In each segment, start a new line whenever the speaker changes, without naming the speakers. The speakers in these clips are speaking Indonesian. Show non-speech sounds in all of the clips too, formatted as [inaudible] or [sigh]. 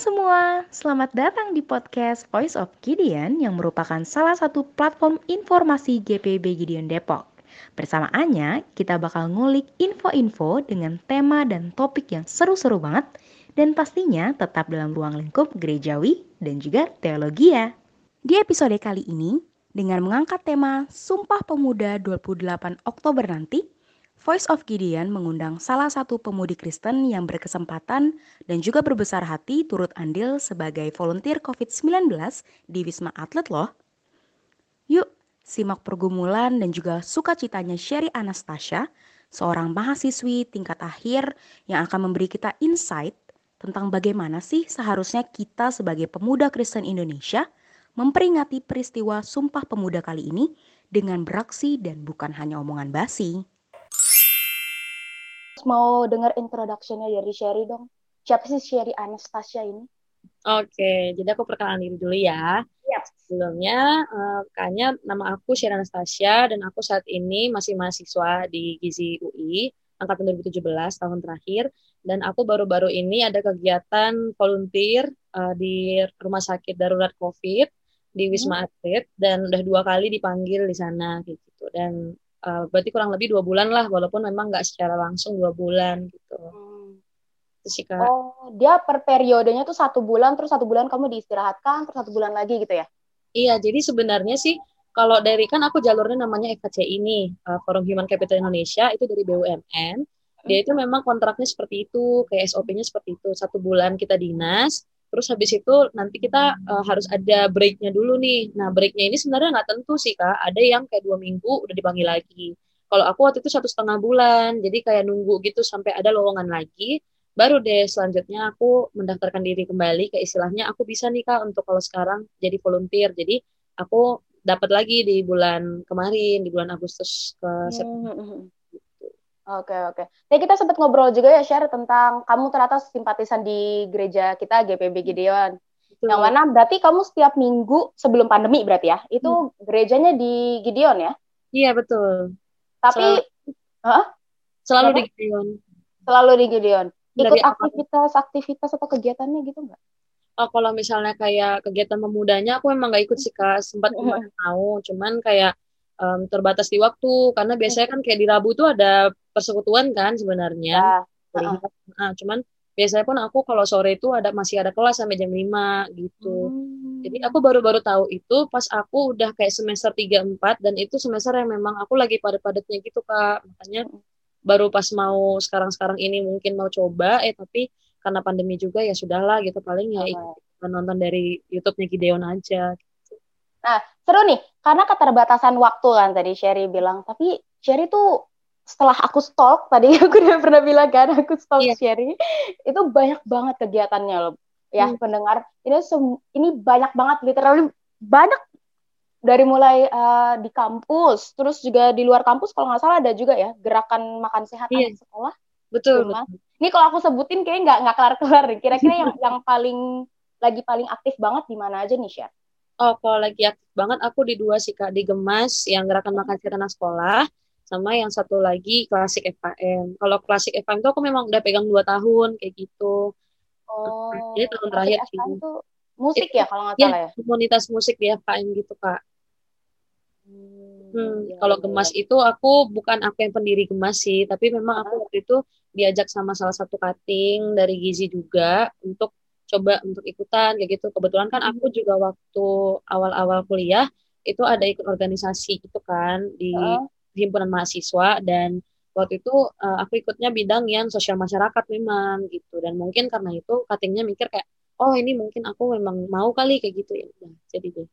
Semua, selamat datang di podcast Voice of Gideon yang merupakan salah satu platform informasi GPB Gideon Depok. Bersama Anya, kita bakal ngulik info-info dengan tema dan topik yang seru-seru banget dan pastinya tetap dalam ruang lingkup gerejawi dan juga teologi ya. Di episode kali ini, dengan mengangkat tema Sumpah Pemuda 28 Oktober nanti, Voice of Gideon mengundang salah satu pemudi Kristen yang berkesempatan dan juga berbesar hati turut andil sebagai volunteer COVID-19 di Wisma Atlet loh. Yuk, simak pergumulan dan juga sukacitanya Sherry Anastasia, seorang mahasiswi tingkat akhir yang akan memberi kita insight tentang bagaimana sih seharusnya kita sebagai pemuda Kristen Indonesia memperingati peristiwa Sumpah Pemuda kali ini dengan beraksi dan bukan hanya omongan basi
mau dengar introductionnya dari Sherry dong. Siapa sih Sherry Anastasia ini?
Oke, jadi aku perkenalan diri dulu ya.
Yep.
Sebelumnya, uh, kayaknya nama aku Sherry Anastasia dan aku saat ini masih mahasiswa di Gizi UI angkatan 2017 tahun terakhir dan aku baru-baru ini ada kegiatan volunteer uh, di rumah sakit darurat COVID di Wisma hmm. Atlet dan udah dua kali dipanggil di sana gitu dan uh, berarti kurang lebih dua bulan lah walaupun memang nggak secara langsung dua bulan gitu. Hmm.
sih kak. Oh dia per periodenya tuh satu bulan terus satu bulan kamu diistirahatkan terus satu bulan lagi gitu ya?
Iya jadi sebenarnya sih kalau dari kan aku jalurnya namanya FKC ini uh, Forum Human Capital Indonesia itu dari BUMN dia hmm. itu memang kontraknya seperti itu kayak SOP-nya seperti itu. Satu bulan kita dinas Terus habis itu nanti kita uh, harus ada breaknya dulu nih. Nah breaknya ini sebenarnya nggak tentu sih kak. Ada yang kayak dua minggu udah dipanggil lagi. Kalau aku waktu itu satu setengah bulan, jadi kayak nunggu gitu sampai ada lowongan lagi. Baru deh selanjutnya aku mendaftarkan diri kembali ke istilahnya aku bisa nih kak untuk kalau sekarang jadi volunteer. Jadi aku dapat lagi di bulan kemarin di bulan Agustus ke hmm, September. Hmm, hmm.
Oke oke. Jadi kita sempat ngobrol juga ya share tentang kamu ternyata simpatisan di gereja kita GPB Gideon. Betul. Yang mana berarti kamu setiap minggu sebelum pandemi berarti ya itu hmm. gerejanya di Gideon ya?
Iya betul.
Tapi,
selalu, huh? selalu di Gideon.
Selalu di Gideon. Ikut aktivitas-aktivitas atau kegiatannya gitu nggak?
Oh, kalau misalnya kayak kegiatan memudanya aku memang nggak ikut sih kak sempat mau cuman kayak um, terbatas di waktu karena biasanya kan kayak di Rabu tuh ada persekutuan kan sebenarnya. Ya. Nah, cuman biasanya pun aku kalau sore itu ada masih ada kelas sampai jam 5 gitu. Hmm. Jadi aku baru-baru tahu itu pas aku udah kayak semester 3 4 dan itu semester yang memang aku lagi padat-padatnya gitu Kak. Makanya baru pas mau sekarang-sekarang ini mungkin mau coba eh tapi karena pandemi juga ya sudahlah gitu paling ya oh. nonton dari YouTube-nya Gideon aja.
Nah, seru nih, karena keterbatasan waktu kan tadi Sherry bilang, tapi Sherry tuh setelah aku stalk, tadi [laughs] aku udah pernah bilang kan, aku stalk yeah. Sherry, itu banyak banget kegiatannya loh. Ya, hmm. pendengar, ini ini banyak banget, literally banyak dari mulai uh, di kampus, terus juga di luar kampus kalau nggak salah ada juga ya gerakan makan sehat yeah. sekolah.
Betul. betul.
Ini kalau aku sebutin kayaknya nggak nggak kelar-kelar. Kira-kira yang yang paling lagi paling aktif banget di mana aja nih, Sher?
oh kalau lagi aktif banget aku di dua sih kak di Gemas yang gerakan makan siang anak sekolah sama yang satu lagi klasik FKM. Kalau klasik FKM itu aku memang udah pegang dua tahun kayak gitu.
Oh. Jadi tahun terakhir sih. Itu musik ya kalau nggak salah ya?
Komunitas musik di FKM gitu kak. Hmm, hmm, ya, kalau ya, Gemas ya. itu aku bukan aku yang pendiri Gemas sih, tapi memang aku waktu itu diajak sama salah satu cutting dari Gizi juga untuk coba untuk ikutan kayak gitu kebetulan kan aku hmm. juga waktu awal-awal kuliah itu ada ikut organisasi gitu kan di uh. Himpunan mahasiswa dan waktu itu uh, aku ikutnya bidang yang sosial masyarakat memang gitu. Dan mungkin karena itu cuttingnya mikir kayak oh ini mungkin aku memang mau kali kayak gitu ya. Udah jadi deh.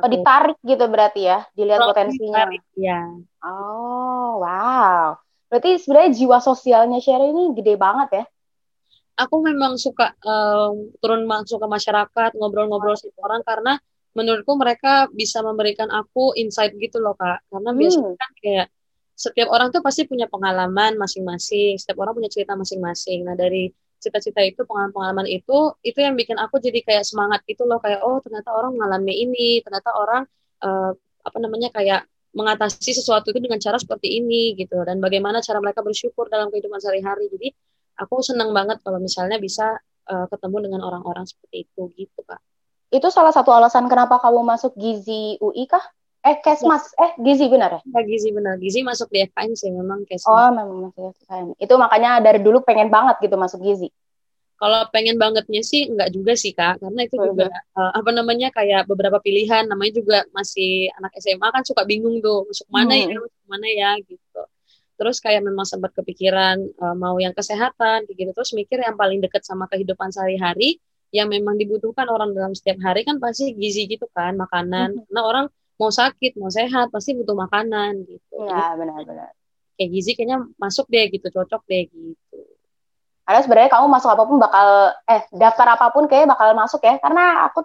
Oh ditarik gitu berarti ya dilihat potensinya. ditarik,
ya
oh wow. Berarti sebenarnya jiwa sosialnya Sherry ini gede banget ya?
Aku memang suka um, turun masuk ke masyarakat ngobrol-ngobrol sama orang karena menurutku mereka bisa memberikan aku insight gitu loh kak. Karena hmm. biasanya kan kayak setiap orang tuh pasti punya pengalaman masing-masing setiap orang punya cerita masing-masing. Nah dari cita-cita itu pengalaman-pengalaman itu itu yang bikin aku jadi kayak semangat gitu loh. Kayak oh ternyata orang mengalami ini ternyata orang uh, apa namanya kayak mengatasi sesuatu itu dengan cara seperti ini gitu. Dan bagaimana cara mereka bersyukur dalam kehidupan sehari-hari. Jadi aku seneng banget kalau misalnya bisa uh, ketemu dengan orang-orang seperti itu gitu kak
itu salah satu alasan kenapa kamu masuk gizi UI kah? Eh kesmas ya. eh gizi benar ya?
ya gizi benar. Gizi masuk di FKM sih memang kesmas
oh memang masuk FKM itu makanya dari dulu pengen banget gitu masuk gizi.
Kalau pengen bangetnya sih enggak juga sih kak. Karena itu juga uh, apa namanya kayak beberapa pilihan. Namanya juga masih anak SMA kan suka bingung tuh masuk mana ya, hmm. ya masuk mana ya gitu. Terus kayak memang sempat kepikiran uh, mau yang kesehatan gitu. Terus mikir yang paling dekat sama kehidupan sehari-hari yang memang dibutuhkan orang dalam setiap hari kan pasti gizi gitu kan makanan hmm. karena orang mau sakit mau sehat pasti butuh makanan gitu
ya benar-benar
kayak gizi kayaknya masuk deh gitu cocok deh gitu
karena sebenarnya kamu masuk apa pun bakal eh daftar apa pun kayak bakal masuk ya karena aku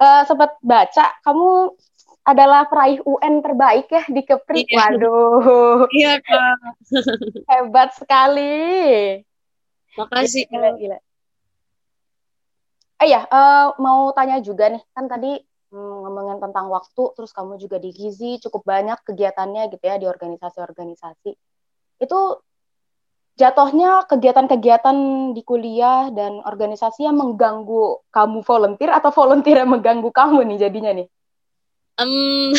uh, sempat baca kamu adalah peraih UN terbaik ya di Kepri. Iya. Waduh. [laughs]
Iya, Kak.
Hebat sekali.
Makasih. Gila, gila.
Eh ya, uh, mau tanya juga nih. Kan tadi hmm, ngomongin tentang waktu, terus kamu juga di Gizi, cukup banyak kegiatannya gitu ya di organisasi-organisasi. Itu jatuhnya kegiatan-kegiatan di kuliah dan organisasi yang mengganggu kamu volunteer atau volunteer yang mengganggu kamu nih jadinya nih?
Um,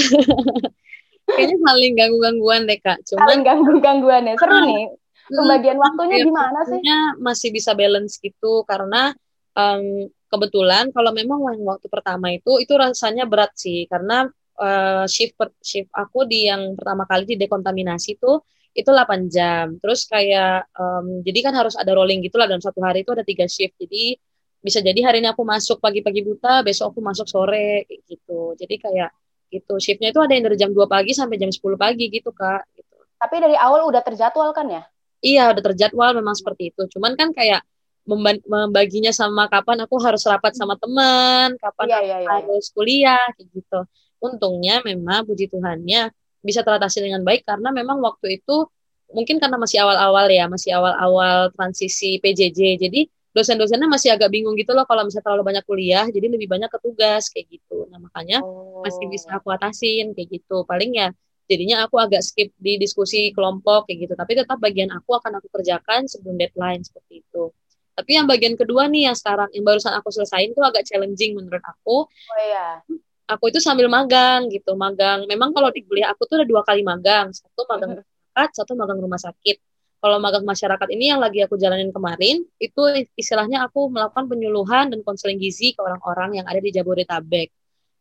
[laughs] kayaknya saling ganggu-gangguan deh kak.
Cuman saling ganggu-gangguan ya. Seru nih. Pembagian waktunya ya, gimana sih?
Masih bisa balance gitu karena um, kebetulan kalau memang waktu pertama itu itu rasanya berat sih karena uh, shift per, shift aku di yang pertama kali di dekontaminasi tuh itu 8 jam. Terus kayak um, jadi kan harus ada rolling gitu lah dalam satu hari itu ada tiga shift. Jadi bisa jadi hari ini aku masuk pagi-pagi buta, besok aku masuk sore gitu. Jadi kayak gitu shiftnya itu ada yang dari jam 2 pagi sampai jam 10 pagi gitu kak gitu.
tapi dari awal udah terjadwal kan ya
iya udah terjadwal memang seperti itu cuman kan kayak membaginya sama kapan aku harus rapat sama teman kapan iya, iya, iya. harus kuliah kayak gitu. Untungnya memang puji Tuhannya bisa teratasi dengan baik karena memang waktu itu mungkin karena masih awal-awal ya masih awal-awal transisi PJJ jadi dosen-dosennya masih agak bingung gitu loh kalau misalnya terlalu banyak kuliah jadi lebih banyak ketugas kayak gitu. Nah makanya oh. masih bisa aku atasin kayak gitu. Paling ya jadinya aku agak skip di diskusi kelompok kayak gitu. Tapi tetap bagian aku akan aku kerjakan sebelum deadline seperti itu tapi yang bagian kedua nih yang sekarang yang barusan aku selesaiin tuh agak challenging menurut aku.
Oh iya.
Aku itu sambil magang gitu magang. Memang kalau di kuliah aku tuh ada dua kali magang. Satu magang masyarakat satu magang rumah sakit. Kalau magang masyarakat ini yang lagi aku jalanin kemarin itu istilahnya aku melakukan penyuluhan dan konseling gizi ke orang-orang yang ada di Jabodetabek.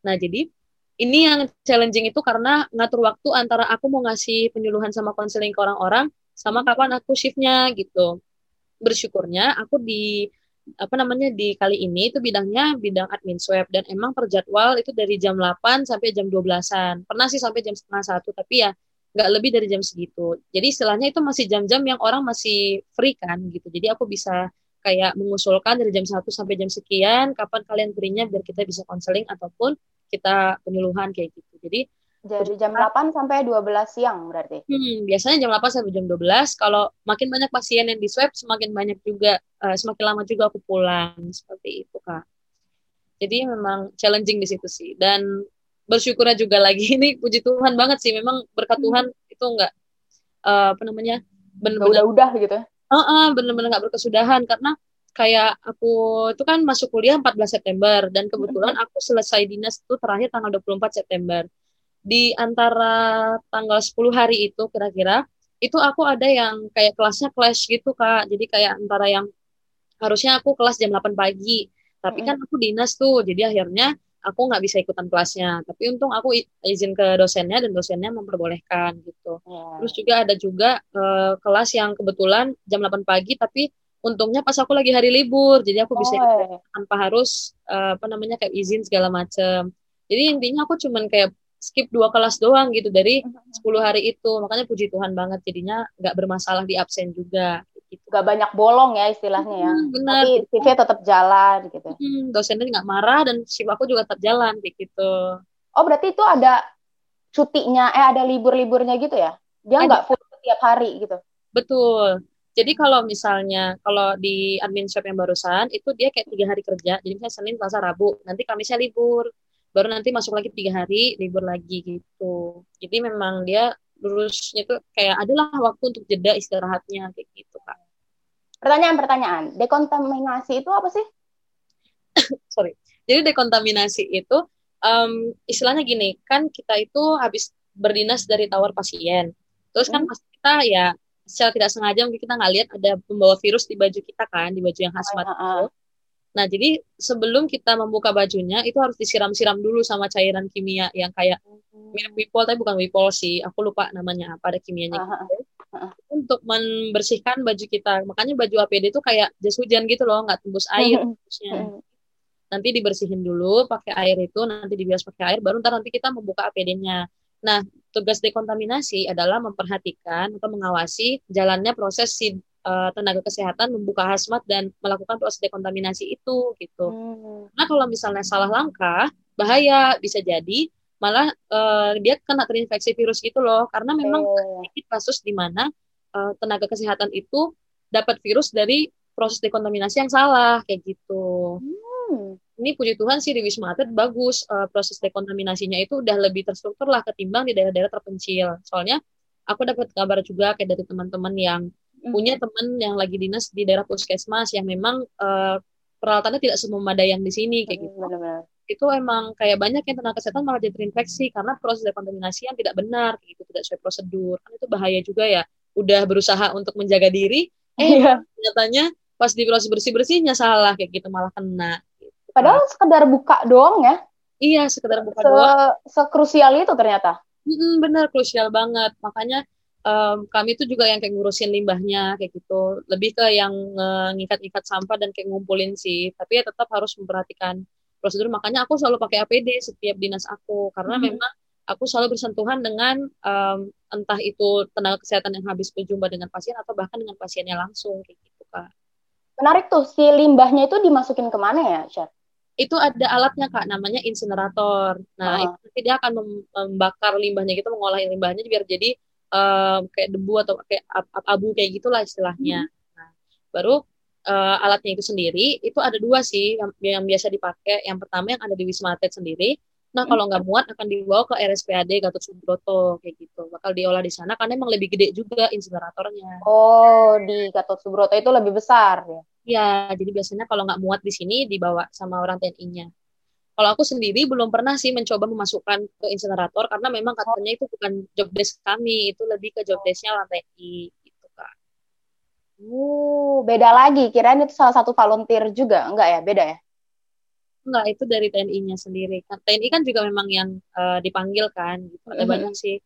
Nah, jadi ini yang challenging itu karena ngatur waktu antara aku mau ngasih penyuluhan sama konseling ke orang-orang sama kapan aku shiftnya gitu. Bersyukurnya aku di apa namanya di kali ini itu bidangnya bidang admin swab dan emang terjadwal itu dari jam 8 sampai jam 12-an. Pernah sih sampai jam setengah satu tapi ya nggak lebih dari jam segitu. Jadi istilahnya itu masih jam-jam yang orang masih free kan gitu. Jadi aku bisa kayak mengusulkan dari jam 1 sampai jam sekian kapan kalian free-nya biar kita bisa konseling ataupun kita penyuluhan kayak gitu. Jadi
jadi jam 8 sampai 12 siang berarti.
Hmm, biasanya jam 8 sampai jam 12. Kalau makin banyak pasien yang di swab, semakin banyak juga uh, semakin lama juga aku pulang seperti itu, Kak. Jadi memang challenging di situ sih. Dan bersyukurnya juga lagi [laughs] ini puji Tuhan banget sih memang berkat hmm. Tuhan itu enggak uh, apa namanya
benar-benar udah gitu
uh, uh, benar-benar nggak berkesudahan karena kayak aku itu kan masuk kuliah 14 September dan kebetulan aku selesai dinas itu terakhir tanggal 24 September di antara tanggal 10 hari itu kira-kira itu aku ada yang kayak kelasnya clash gitu kak. Jadi kayak antara yang harusnya aku kelas jam 8 pagi tapi kan aku dinas tuh jadi akhirnya aku nggak bisa ikutan kelasnya. Tapi untung aku izin ke dosennya dan dosennya memperbolehkan gitu. Yeah. terus juga ada juga uh, kelas yang kebetulan jam 8 pagi tapi untungnya pas aku lagi hari libur jadi aku bisa oh. tanpa harus uh, apa namanya kayak izin segala macam jadi intinya aku cuman kayak skip dua kelas doang gitu dari 10 hari itu makanya puji Tuhan banget jadinya nggak bermasalah di absen juga
gitu. Gak banyak bolong ya istilahnya ya. Hmm, benar. Tapi CV tetap jalan gitu.
Hmm, dosennya nggak marah dan shift aku juga tetap jalan kayak gitu.
Oh berarti itu ada cutinya, eh ada libur-liburnya gitu ya? Dia nggak full setiap hari gitu?
Betul. Jadi kalau misalnya kalau di admin shop yang barusan itu dia kayak tiga hari kerja, jadi misalnya Senin, Selasa, Rabu, nanti Kamisnya libur, baru nanti masuk lagi tiga hari libur lagi gitu. Jadi memang dia lurusnya tuh kayak adalah waktu untuk jeda istirahatnya kayak gitu kak
Pertanyaan-pertanyaan, dekontaminasi itu apa sih? [coughs]
Sorry. Jadi dekontaminasi itu um, istilahnya gini, kan kita itu habis berdinas dari tawar pasien. Terus kan hmm. pas kita ya secara tidak sengaja mungkin kita nggak lihat ada pembawa virus di baju kita kan, di baju yang hazmat uh, uh, itu. Nah, jadi sebelum kita membuka bajunya itu harus disiram-siram dulu sama cairan kimia yang kayak hmm. mirip Wipol tapi bukan Wipol sih. Aku lupa namanya apa ada kimianya uh, gitu. Uh, Untuk membersihkan baju kita. Makanya baju APD itu kayak jas hujan gitu loh, nggak tembus air tembusnya. Nanti dibersihin dulu pakai air itu, nanti dibilas pakai air baru ntar nanti kita membuka APD-nya. Nah, tugas dekontaminasi adalah memperhatikan atau mengawasi jalannya proses si uh, tenaga kesehatan membuka hazmat dan melakukan proses dekontaminasi itu gitu. Hmm. Nah kalau misalnya salah langkah bahaya bisa jadi malah uh, dia kena terinfeksi virus gitu loh karena memang oh. sedikit kasus di mana uh, tenaga kesehatan itu dapat virus dari proses dekontaminasi yang salah kayak gitu. Hmm. Ini puji Tuhan sih di Wisma Atlet bagus uh, proses dekontaminasinya itu udah lebih terstruktur lah ketimbang di daerah-daerah terpencil. Soalnya aku dapat kabar juga kayak dari teman-teman yang punya teman yang lagi dinas di daerah puskesmas yang memang uh, peralatannya tidak sememadai yang di sini kayak gitu. Benar-benar. Itu emang kayak banyak yang tenaga kesehatan malah jadi terinfeksi karena proses dekontaminasi yang tidak benar kayak gitu, tidak sesuai prosedur. Kan itu bahaya juga ya. Udah berusaha untuk menjaga diri, eh iya. nyatanya pas di proses bersih-bersihnya salah kayak gitu malah kena. Gitu.
Padahal sekedar buka doang ya.
Iya, sekedar buka Se doang.
Sekrusial itu ternyata.
Hmm, bener, krusial banget. Makanya um, kami itu juga yang kayak ngurusin limbahnya kayak gitu lebih ke yang ngikat-ikat sampah dan kayak ngumpulin sih tapi ya tetap harus memperhatikan prosedur makanya aku selalu pakai APD setiap dinas aku karena hmm. memang aku selalu bersentuhan dengan um, entah itu tenaga kesehatan yang habis berjumpa dengan pasien atau bahkan dengan pasiennya langsung kayak gitu kak
menarik tuh si limbahnya itu dimasukin ke mana ya Chef?
itu ada alatnya kak namanya insinerator nah oh. itu dia akan membakar limbahnya gitu mengolah limbahnya biar jadi um, kayak debu atau kayak abu kayak gitulah istilahnya. Hmm. Nah, baru uh, alatnya itu sendiri itu ada dua sih yang, yang biasa dipakai. Yang pertama yang ada di Wisma Atlet sendiri. Nah, kalau nggak muat akan dibawa ke RSPAD Gatot Subroto kayak gitu. Bakal diolah di sana karena emang lebih gede juga insineratornya.
Oh, di Gatot Subroto itu lebih besar ya?
Ya, jadi biasanya kalau nggak muat di sini dibawa sama orang TNI-nya. Kalau aku sendiri belum pernah sih mencoba memasukkan ke insinerator karena memang katanya itu bukan job desk kami, itu lebih ke job desknya lantai I gitu kak.
Uh, beda lagi. Kirain itu salah satu volunteer juga, enggak ya? Beda ya?
Enggak, itu dari TNI-nya sendiri. Kan TNI kan juga memang yang uh, dipanggil kan, gitu. Ada mm -hmm. banyak sih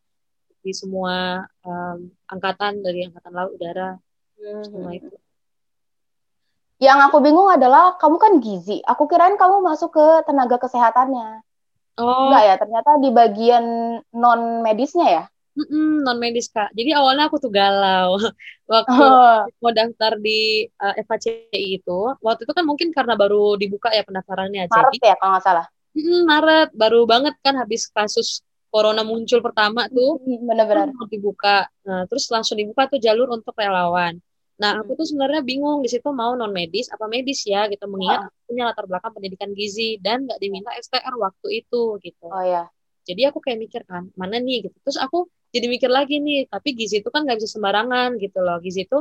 di semua um, angkatan dari angkatan laut, udara, mm -hmm. semua itu.
Yang aku bingung adalah kamu kan gizi. Aku kirain kamu masuk ke tenaga kesehatannya. Oh. Enggak ya, ternyata di bagian non medisnya ya?
Mm-mm, non medis kak. Jadi awalnya aku tuh galau [laughs] waktu oh. mau daftar di uh, eh, FHCI itu. Waktu itu kan mungkin karena baru dibuka ya pendaftarannya.
Maret Jadi, ya kalau nggak salah.
Mm, Maret baru banget kan habis kasus corona muncul pertama tuh.
Benar-benar.
Dibuka. Nah, terus langsung dibuka tuh jalur untuk relawan. Nah, aku tuh sebenarnya bingung di situ mau non medis apa medis ya gitu mengingat aku punya latar belakang pendidikan gizi dan nggak diminta STR waktu itu gitu.
Oh ya.
Jadi aku kayak mikir kan mana nih gitu. Terus aku jadi mikir lagi nih, tapi gizi itu kan nggak bisa sembarangan gitu loh. Gizi itu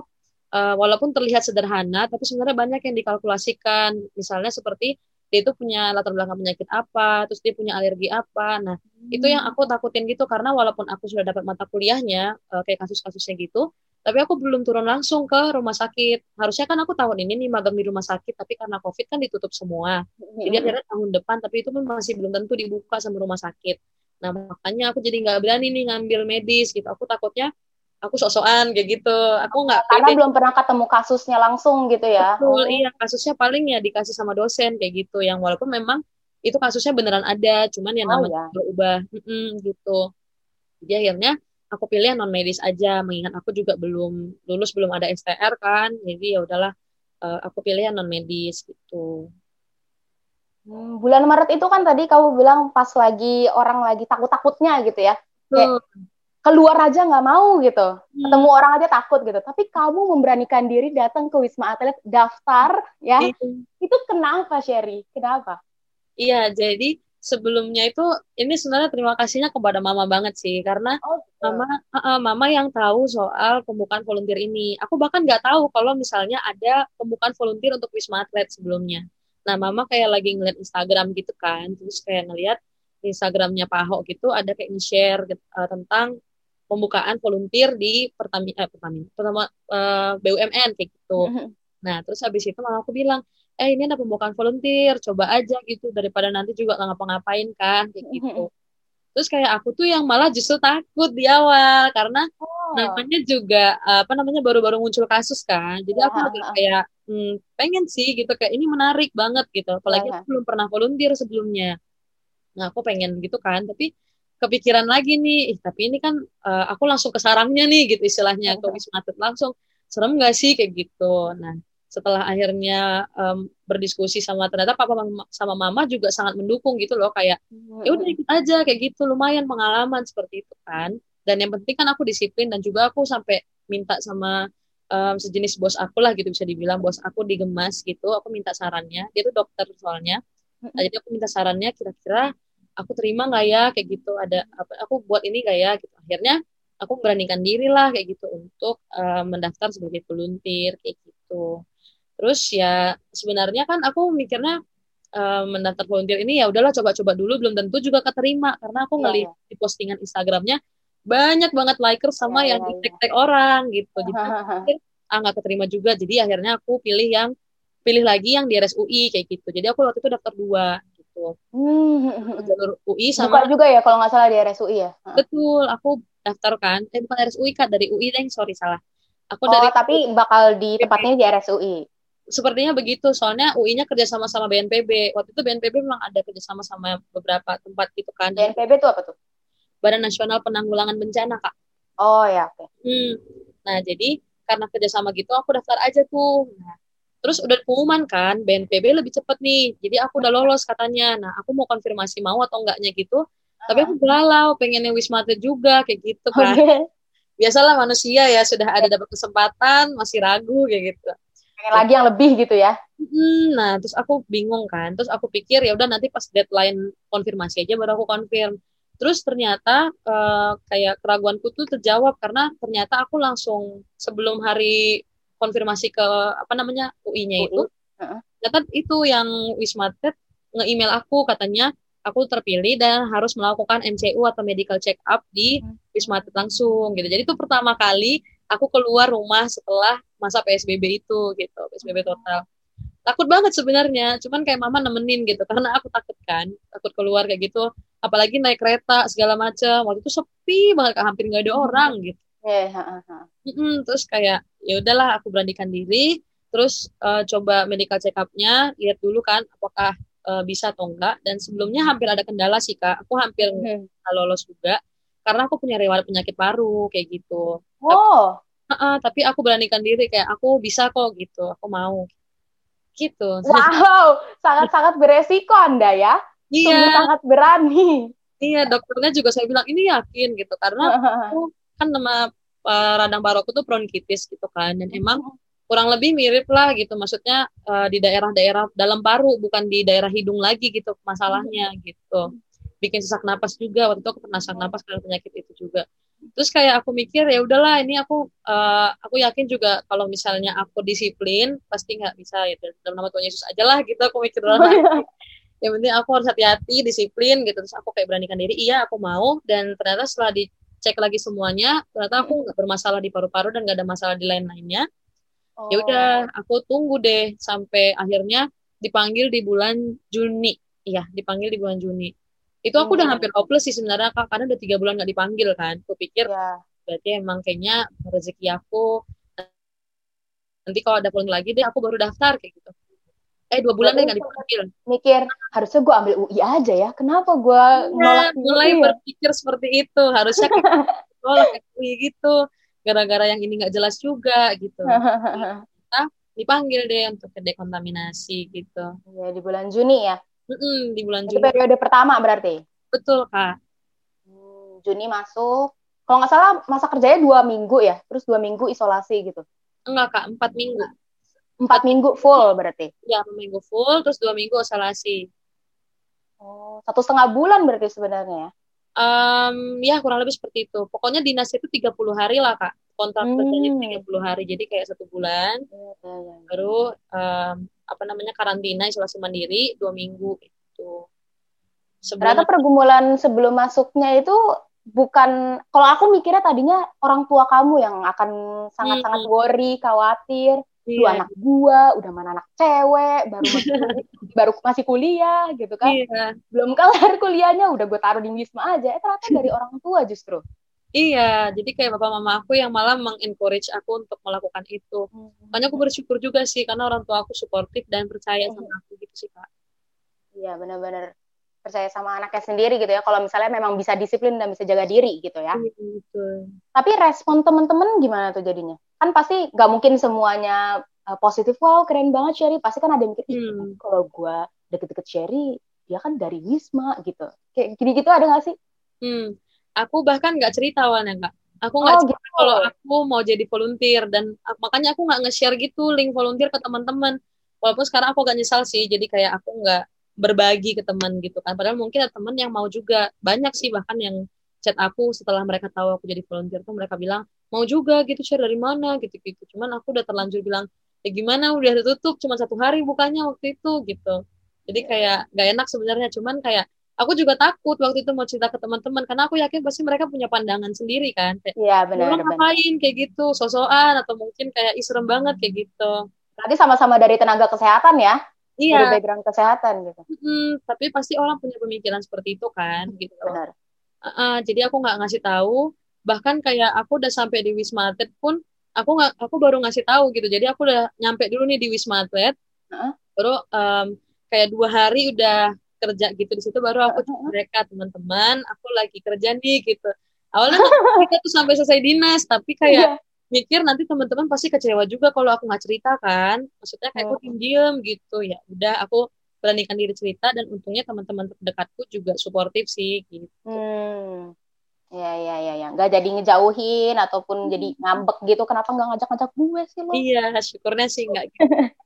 uh, walaupun terlihat sederhana, tapi sebenarnya banyak yang dikalkulasikan. Misalnya seperti dia itu punya latar belakang penyakit apa, terus dia punya alergi apa. Nah, hmm. itu yang aku takutin gitu karena walaupun aku sudah dapat mata kuliahnya uh, kayak kasus-kasusnya gitu, tapi aku belum turun langsung ke rumah sakit. Harusnya kan aku tahun ini nih magang di rumah sakit, tapi karena COVID kan ditutup semua. Jadi akhirnya tahun depan, tapi itu masih belum tentu dibuka sama rumah sakit. Nah, makanya aku jadi nggak berani nih ngambil medis gitu. Aku takutnya aku sok-sokan kayak gitu. Aku nggak
karena belum pernah ketemu kasusnya langsung gitu ya.
Betul, oh. iya kasusnya paling ya dikasih sama dosen kayak gitu. Yang walaupun memang itu kasusnya beneran ada, cuman yang oh, namanya oh, ya. berubah gitu. Jadi akhirnya aku pilih non medis aja, mengingat aku juga belum lulus belum ada STR kan. Jadi ya udahlah uh, aku pilih non medis gitu.
Hmm, bulan Maret itu kan tadi kamu bilang pas lagi orang lagi takut-takutnya gitu ya. Kayak, keluar aja nggak mau gitu hmm. ketemu orang aja takut gitu tapi kamu memberanikan diri datang ke wisma atlet daftar ya hmm. itu kenapa Sherry kenapa
iya jadi sebelumnya itu ini sebenarnya terima kasihnya kepada mama banget sih karena
Oh, gitu.
mama uh, uh, mama yang tahu soal pembukaan volunteer ini. Aku bahkan nggak tahu kalau misalnya ada pembukaan volunteer untuk Wisma Atlet sebelumnya. Nah, mama kayak lagi ngeliat Instagram gitu kan, terus kayak ngeliat Instagramnya Pak Ahok gitu ada kayak nge-share gitu, uh, tentang pembukaan volunteer di Pertamina, eh, Pertamina, pertama uh, BUMN kayak gitu.
Mhm.
Nah, terus habis itu mama aku bilang, eh ini ada pembukaan volunteer, coba aja gitu daripada nanti juga nggak ngapa-ngapain kan kayak gitu. Terus kayak aku tuh yang malah justru takut di awal karena
Oh.
namanya juga apa namanya baru-baru muncul kasus kan. Jadi aku
Ya,
agak
ha, ha.
kayak hmm, pengen sih gitu kayak ini menarik banget gitu. Apalagi
Ya, ya.
aku belum pernah volunteer sebelumnya. Nah, aku pengen gitu kan, tapi kepikiran lagi nih, ih, tapi ini kan eh, aku langsung ke sarangnya nih gitu istilahnya ke Wisma Atlet langsung. Serem gak sih kayak gitu. Nah, setelah akhirnya em, berdiskusi sama ternyata papa sama mama juga sangat mendukung gitu loh kayak ya udah ikut aja kayak gitu lumayan pengalaman seperti itu kan. Dan yang penting kan aku disiplin dan juga aku sampai minta sama em, sejenis bos aku lah gitu bisa dibilang bos aku di Gemas gitu aku minta sarannya. Dia tuh dokter soalnya. Nah, jadi aku minta sarannya kira-kira aku terima nggak ya? Kayak gitu ada apa aku buat ini nggak ya? Gitu. Akhirnya aku beranikan diri lah kayak gitu untuk eh, mendaftar sebagai volunteer kayak gitu terus ya sebenarnya kan aku mikirnya eh, mendaftar volunteer ini ya udahlah coba-coba dulu belum tentu juga keterima. Karena aku
Iya,
ngeliat di postingan Instagramnya banyak banget likers sama
Iya,
yang
iya,
di tag-tag orang gitu. Jadi [laughs] pikir ah nggak keterima juga. Jadi akhirnya aku pilih yang pilih lagi yang di RSUI kayak gitu. Jadi aku waktu itu daftar dua gitu.
Hmm.
jalur UI
Buka
sama
juga ya kalau nggak salah di RSUI ya.
Betul aku daftar kan. Eh bukan RSUI kak dari UI deh sorry salah. Aku
Oh,
dari
tapi bakal di tempatnya di RSUI.
Sepertinya begitu soalnya UI-nya kerjasama sama BNPB waktu itu BNPB memang ada kerjasama sama beberapa tempat gitu kan
BNPB itu apa tuh?
Badan Nasional Penanggulangan Bencana kak
Oh ya, oke.
Hmm. Nah, jadi karena kerjasama gitu aku daftar aja tuh. Nah, terus udah pengumuman kan, BNPB lebih cepet nih. Jadi aku udah lolos katanya. Nah, aku mau konfirmasi mau atau enggaknya gitu. Tapi aku galau, pengen yang Wisma Atlet juga kayak gitu kan.
Oke.
Biasalah manusia ya sudah ada dapat kesempatan masih ragu kayak gitu.
Pengen lagi yang lebih gitu ya.
Hmm, nah, terus aku bingung kan. Terus aku pikir ya udah nanti pas deadline konfirmasi aja baru aku konfirm. Terus ternyata eh, kayak keraguanku tuh terjawab karena ternyata aku langsung sebelum hari konfirmasi ke apa namanya UI-nya
UI,
itu,
heeh.
ternyata itu yang Wisma Atlet nge-email aku katanya aku terpilih dan harus melakukan MCU atau medical check up di
Hmm.
Wisma Atlet langsung gitu. Jadi itu pertama kali aku keluar rumah setelah masa PSBB itu gitu, PSBB total. Takut banget sebenarnya. Cuman kayak mama nemenin gitu. Karena aku takut kan. Takut keluar kayak gitu. Apalagi naik kereta segala macam waktu itu sepi banget hampir nggak ada orang gitu.
Ha, ha, ha.
Mm-mm, terus kayak ya udahlah aku beranikan diri. Terus eh, coba medical check up-nya lihat dulu kan apakah eh, bisa atau enggak dan sebelumnya hampir ada kendala sih kak. Aku hampir
Hmm.
lolos juga. Karena aku punya riwayat penyakit paru kayak gitu.
Oh,
Heeh, tapi aku beranikan diri kayak aku bisa kok gitu. Aku mau. Gitu.
Wow, sangat-sangat beresiko Anda ya. Sungguh
iya
sangat berani.
iya dokternya juga saya bilang ini yakin gitu. Karena aku kan nama eh, radang paru aku tuh bronkitis gitu kan. Dan emang kurang lebih mirip lah gitu. Maksudnya eh, di daerah-daerah dalam paru bukan di daerah hidung lagi gitu masalahnya gitu. Bikin sesak napas juga. Waktu itu aku pernah sesak napas karena penyakit itu juga terus kayak aku mikir ya udahlah ini aku eh, aku yakin juga kalau misalnya aku disiplin pasti nggak bisa ya dalam nama Tuhan Yesus aja lah gitu aku mikir dalam hati. Yang penting aku harus hati-hati disiplin gitu. Terus aku kayak beranikan diri iya aku mau. Dan ternyata setelah dicek lagi semuanya ternyata aku nggak bermasalah di paru-paru dan nggak ada masalah di lain-lainnya.
Oh.
ya udah aku tunggu deh sampai akhirnya dipanggil di bulan Juni. Iya dipanggil di bulan Juni itu aku udah
Hmm.
hampir hopeless sih sebenarnya kak karena udah tiga bulan nggak dipanggil kan aku pikir
Ya.
berarti emang kayaknya rezeki aku nanti kalau ada pulang lagi deh aku baru daftar kayak gitu eh dua bulan deh nggak dipanggil
Mikir, harusnya gue ambil UI aja ya. Kenapa gue
Iya,
nolak
mulai
UI ya?
berpikir seperti itu harusnya kayak [laughs] sekolah UI gitu gara-gara yang ini nggak jelas juga gitu [laughs] dipanggil deh untuk dekontaminasi gitu
ya, di bulan Juni ya.
Mm-mm, di bulan
Itu
Juni
periode pertama berarti.
betul kak
Hmm, Juni masuk. Kalau nggak salah masa kerjanya dua minggu ya. Terus dua minggu isolasi gitu.
enggak kak empat minggu
Empat minggu full berarti.
ya empat minggu full terus dua minggu isolasi
Oh, satu setengah bulan berarti sebenarnya ya?
Um, ya kurang lebih seperti itu. Pokoknya dinas itu 30 hari lah kak. Kontrak
Hmm.
kerjanya 30 hari. Jadi kayak satu bulan.
Iya.
Baru um, apa namanya karantina isolasi mandiri dua minggu itu.
Ternyata
Sebelum
pergumulan sebelum masuknya itu bukan kalau aku mikirnya tadinya orang tua kamu yang akan sangat-sangat
Hmm.
worry, khawatir, lu
iya,
anak gua udah mana anak cewek, baru masih [laughs] baru masih kuliah gitu kan.
iya,
Belum kelar kuliahnya udah gue taruh di Wisma aja. Eh ternyata dari [laughs] orang tua justru.
Iya. Jadi kayak bapak mama aku yang malah mengencourage aku untuk melakukan itu. Makanya aku bersyukur juga sih karena orang tua aku suportif dan percaya sama aku gitu sih kak.
Iya, benar-benar percaya sama anaknya sendiri gitu ya. Kalau misalnya memang bisa disiplin dan bisa jaga diri gitu ya.
Iya, betul.
Tapi respon temen-temen gimana tuh jadinya? Kan pasti nggak mungkin semuanya uh, positif. Wow, keren banget Sherry. Pasti kan ada yang mikir, "Ih,
Hmm.
kalau gue deket-deket Sherry, dia kan dari Wisma gitu. Kayak gini-gitu ada nggak sih?
Hmm, aku bahkan nggak cerita awalnya kak. Aku nggak
Oh
cerita
gitu.
kalau aku mau jadi volunteer dan ak- makanya aku nggak nge-share gitu link volunteer ke teman-teman. Walaupun sekarang aku agak nyesal sih, jadi kayak aku nggak berbagi ke teman gitu kan. Padahal mungkin ada teman yang mau juga. Banyak sih bahkan yang chat aku setelah mereka tahu aku jadi volunteer tuh mereka bilang mau juga gitu share dari mana gitu-gitu. Cuman aku udah terlanjur bilang ya gimana udah tutup cuma satu hari bukannya waktu itu gitu. Jadi kayak nggak enak sebenarnya. Cuman kayak aku juga takut waktu itu mau cerita ke teman-teman karena aku yakin pasti mereka punya pandangan sendiri kan kayak
Iya
orang
benar-benar.
ngapain kayak gitu sosokan atau mungkin kayak serem banget kayak gitu
Berarti sama-sama dari tenaga kesehatan ya, dari
iya
background kesehatan gitu.
mm, tapi pasti orang punya pemikiran seperti itu kan gitu
Benar.
Uh-uh, jadi aku nggak ngasih tahu bahkan kayak aku udah sampai di Wisma Atlet pun aku nggak aku baru ngasih tahu gitu jadi aku udah nyampe dulu nih di Wisma Atlet
Heeh.
baru um, kayak dua hari udah kerja gitu di situ baru aku chat mereka teman-teman aku lagi kerja nih gitu awalnya [laughs] kita tuh sampai selesai dinas tapi kayak
Iya.
mikir nanti teman-teman pasti kecewa juga kalau aku nggak cerita kan maksudnya kayak aku
Hmm.
diem gitu ya udah aku beranikan diri cerita dan untungnya teman-teman terdekatku juga suportif sih gitu
Hmm. Ya, ya, ya, ya. Nggak jadi ngejauhin ataupun jadi ngambek gitu. Kenapa nggak ngajak-ngajak gue sih lo?
iya syukurnya sih nggak gitu. [laughs]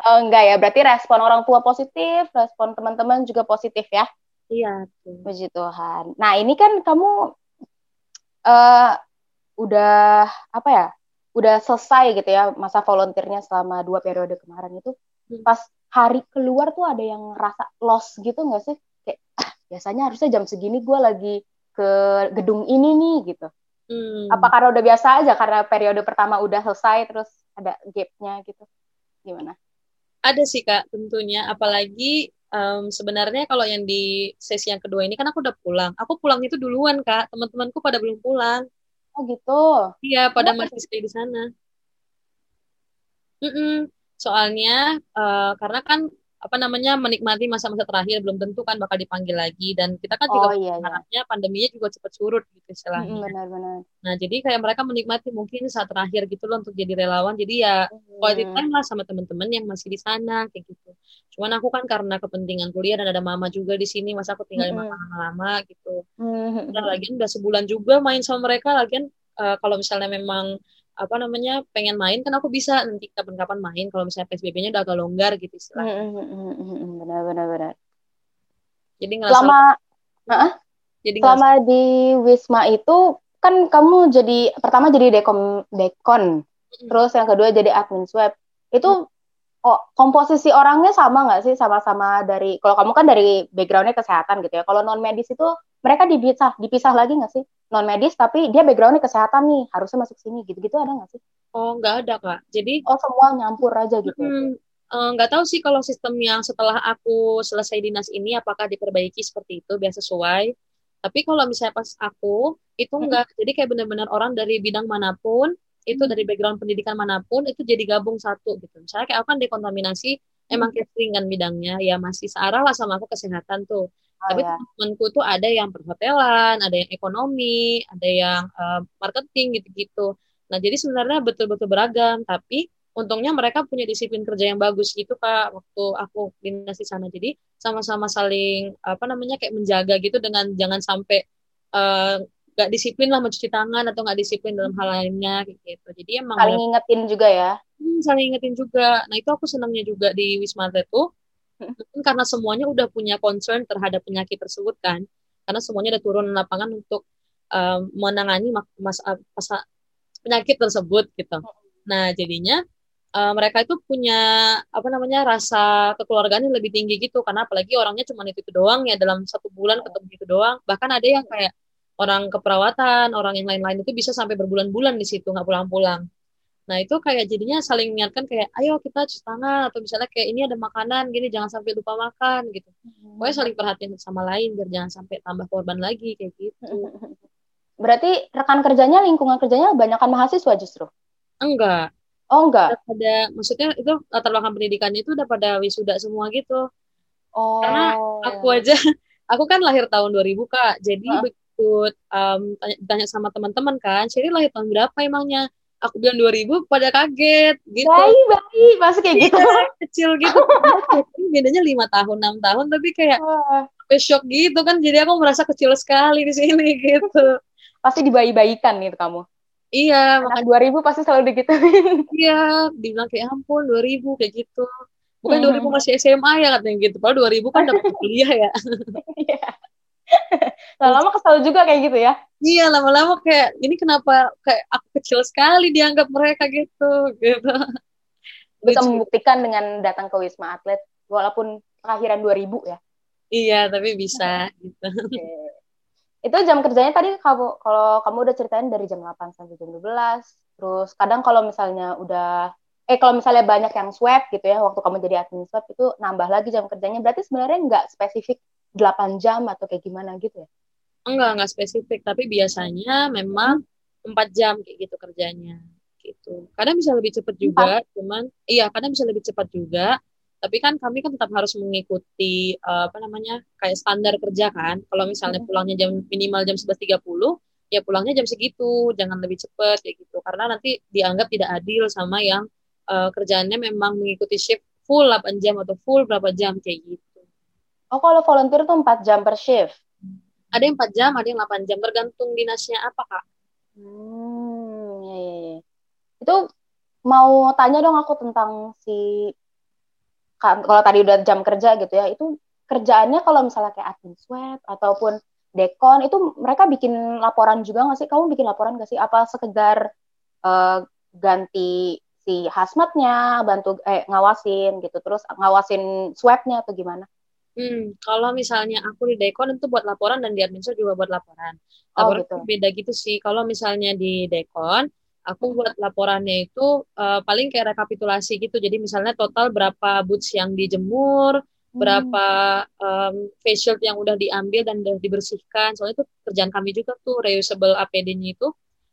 Oh, enggak ya. Berarti respon orang tua positif, respon teman-teman juga positif ya.
iya tuh.
Puji Tuhan. Nah, ini kan kamu eh udah apa ya? Udah selesai gitu ya masa volunteernya selama dua periode kemarin itu.
Hmm.
Pas hari keluar tuh ada yang rasa lost gitu nggak sih? Kayak ah, biasanya harusnya jam segini gue lagi ke gedung ini nih gitu.
Hmm.
Apa karena udah biasa aja karena periode pertama udah selesai terus ada gapnya gitu? Gimana?
ada sih kak tentunya apalagi em, sebenarnya kalau yang di sesi yang kedua ini kan aku udah pulang aku pulang itu duluan kak teman-temanku pada belum pulang
Oh gitu.
iya pada
Kenapa
masih stay di sana Mm-mm. soalnya eh, karena kan apa namanya menikmati masa-masa terakhir belum tentu kan bakal dipanggil lagi dan kita kan
Oh
juga
iya, iya.
harapnya pandeminya juga cepat surut gitu istilahnya
Benar-benar.
nah jadi kayak mereka menikmati mungkin saat terakhir gitu loh untuk jadi relawan jadi ya quality
Hmm.
time lah sama teman-teman yang masih di sana kayak gitu. Cuman aku kan karena kepentingan kuliah dan ada mama juga di sini, masa aku tinggalin
Mm-mm.
mama lama-lama gitu.
Hmm.
Dan lagian udah sebulan juga main sama mereka, lagian eh, kalau misalnya memang apa namanya pengen main kan aku bisa nanti kapan-kapan main kalau misalnya PSBB-nya udah agak longgar gitu istilahnya.
Hmm, Benar-benar benar.
Jadi ngerasa
Selama
jadi ngerasa
selama di Wisma itu kan kamu jadi pertama jadi dekom dekon, terus yang kedua jadi admin swab. Itu oh, komposisi orangnya sama nggak sih sama-sama dari kalau kamu kan dari backgroundnya kesehatan gitu ya. Kalau non medis itu mereka dipisah dipisah lagi nggak sih? Non medis tapi dia backgroundnya kesehatan nih harusnya masuk sini gitu-gitu ada nggak sih?
oh nggak ada kak. Jadi
Oh semua nyampur aja gitu.
Hmm, nggak tahu sih kalau sistem yang setelah aku selesai dinas ini apakah diperbaiki seperti itu biar sesuai. Tapi kalau misalnya pas aku itu enggak, jadi kayak benar-benar orang dari bidang mana pun, itu
Hmm.
dari background pendidikan mana pun itu jadi gabung satu gitu. Misalnya kayak aku kan dekontaminasi, emang catering kan bidangnya, ya masih searah lah sama aku kesehatan tuh.
Oh,
Tapi
ya.
temanku tuh ada yang perhotelan, ada yang ekonomi, ada yang eh, marketing gitu-gitu. Nah, jadi sebenarnya betul-betul beragam, tapi untungnya mereka punya disiplin kerja yang bagus gitu Kak waktu aku dinas di sana. Jadi sama-sama saling apa namanya kayak menjaga gitu dengan jangan sampai nggak disiplin lah mencuci tangan atau nggak disiplin dalam hal lainnya kayak gitu. Jadi emang
Saling ngingetin juga ya.
Hmm, saling ingetin juga. Nah, itu aku senangnya juga di Wisma Atlet tuh. Mungkin karena semuanya udah punya concern terhadap penyakit tersebut kan? Karena semuanya udah turun lapangan untuk um, menangani mas, mas, penyakit tersebut gitu. Nah jadinya uh, mereka itu punya apa namanya rasa kekeluargaan yang lebih tinggi gitu. Karena apalagi orangnya cuma itu, itu doang ya dalam satu bulan ketemu itu doang. Bahkan ada yang kayak orang keperawatan orang yang lain-lain itu bisa sampai berbulan-bulan di situ nggak pulang-pulang nah itu kayak jadinya saling mengingatkan kayak ayo kita cuci tangan atau misalnya kayak ini ada makanan gini jangan sampai lupa makan gitu pokoknya saling perhatian sama lain biar jangan sampai tambah korban lagi kayak gitu [laughs]
berarti rekan kerjanya lingkungan kerjanya banyakkan mahasiswa justru
enggak
Oh enggak.
Udah pada maksudnya itu latar belakang pendidikannya itu udah pada wisuda semua gitu.
Oh.
Karena aku aja [laughs] aku kan lahir tahun 2000 Kak. Jadi huh? begitu um, tanya, tanya sama teman-teman kan, jadi lahir tahun berapa emangnya? Aku bilang 2000 pada kaget gitu.
Bayi, bayi, masih kayak gitu.
Iya, kecil gitu. [laughs] Bedanya lima tahun, enam tahun tapi kayak oh. shock gitu kan. Jadi aku merasa kecil sekali di sini [laughs] gitu.
Pasti dibayi-bayikan gitu kamu.
Iya,
Anak makanya 2000 pasti selalu digituin. [laughs]
Iya, dibilang kayak ampun 2000 kayak gitu. Bukan hmm. 2000 masih SMA ya katanya gitu. Padahal 2000 kan dapat kuliah ya.
Lama-lama kesal juga kayak gitu ya.
Iya, lama-lama kayak ini kenapa kayak aku kecil sekali dianggap mereka gitu gitu.
Bisa membuktikan dengan datang ke Wisma Atlet walaupun akhiran 2000 ya.
Iya, tapi bisa gitu.
Okay itu jam kerjanya tadi kamu kalau kamu udah ceritain dari jam 8 sampai jam 12 terus kadang kalau misalnya udah eh kalau misalnya banyak yang swab gitu ya waktu kamu jadi admin swab itu nambah lagi jam kerjanya. Berarti sebenarnya nggak spesifik 8 jam atau kayak gimana gitu ya?
Enggak enggak spesifik. Tapi biasanya memang 4 jam kayak gitu kerjanya gitu. Kadang bisa lebih cepat juga 4. cuman iya kadang bisa lebih cepat juga. Tapi kan kami kan tetap harus mengikuti uh, apa namanya kayak standar kerja kan. Kalau misalnya pulangnya jam minimal jam 11.30 ya pulangnya jam segitu. Jangan lebih cepat ya gitu. Karena nanti dianggap tidak adil sama yang uh, kerjaannya memang mengikuti shift full 8 jam atau full berapa jam kayak gitu.
Oh kalau volunteer tuh 4 jam per shift?
Ada yang 4 jam ada yang 8 jam tergantung dinasnya apa kak.
Hmm ya, ya, ya. itu mau tanya dong aku tentang si kalau tadi udah jam kerja gitu ya itu kerjaannya kalau misalnya kayak admin swab ataupun dekon itu mereka bikin laporan juga nggak sih? Kamu bikin laporan nggak sih? Apa sekedar uh, ganti si hazmatnya bantu eh ngawasin gitu terus ngawasin swabnya atau gimana
Hmm, kalau misalnya aku di Dekon itu buat laporan dan di administrasi juga buat laporan. Laporan oh, gitu. beda gitu sih. Kalau misalnya di Dekon, aku buat laporannya itu uh, paling kayak rekapitulasi gitu. Jadi misalnya total berapa boots yang dijemur, hmm. berapa um, face shield yang udah diambil dan udah dibersihkan. Soalnya itu kerjaan kami juga tuh reusable APD-nya itu.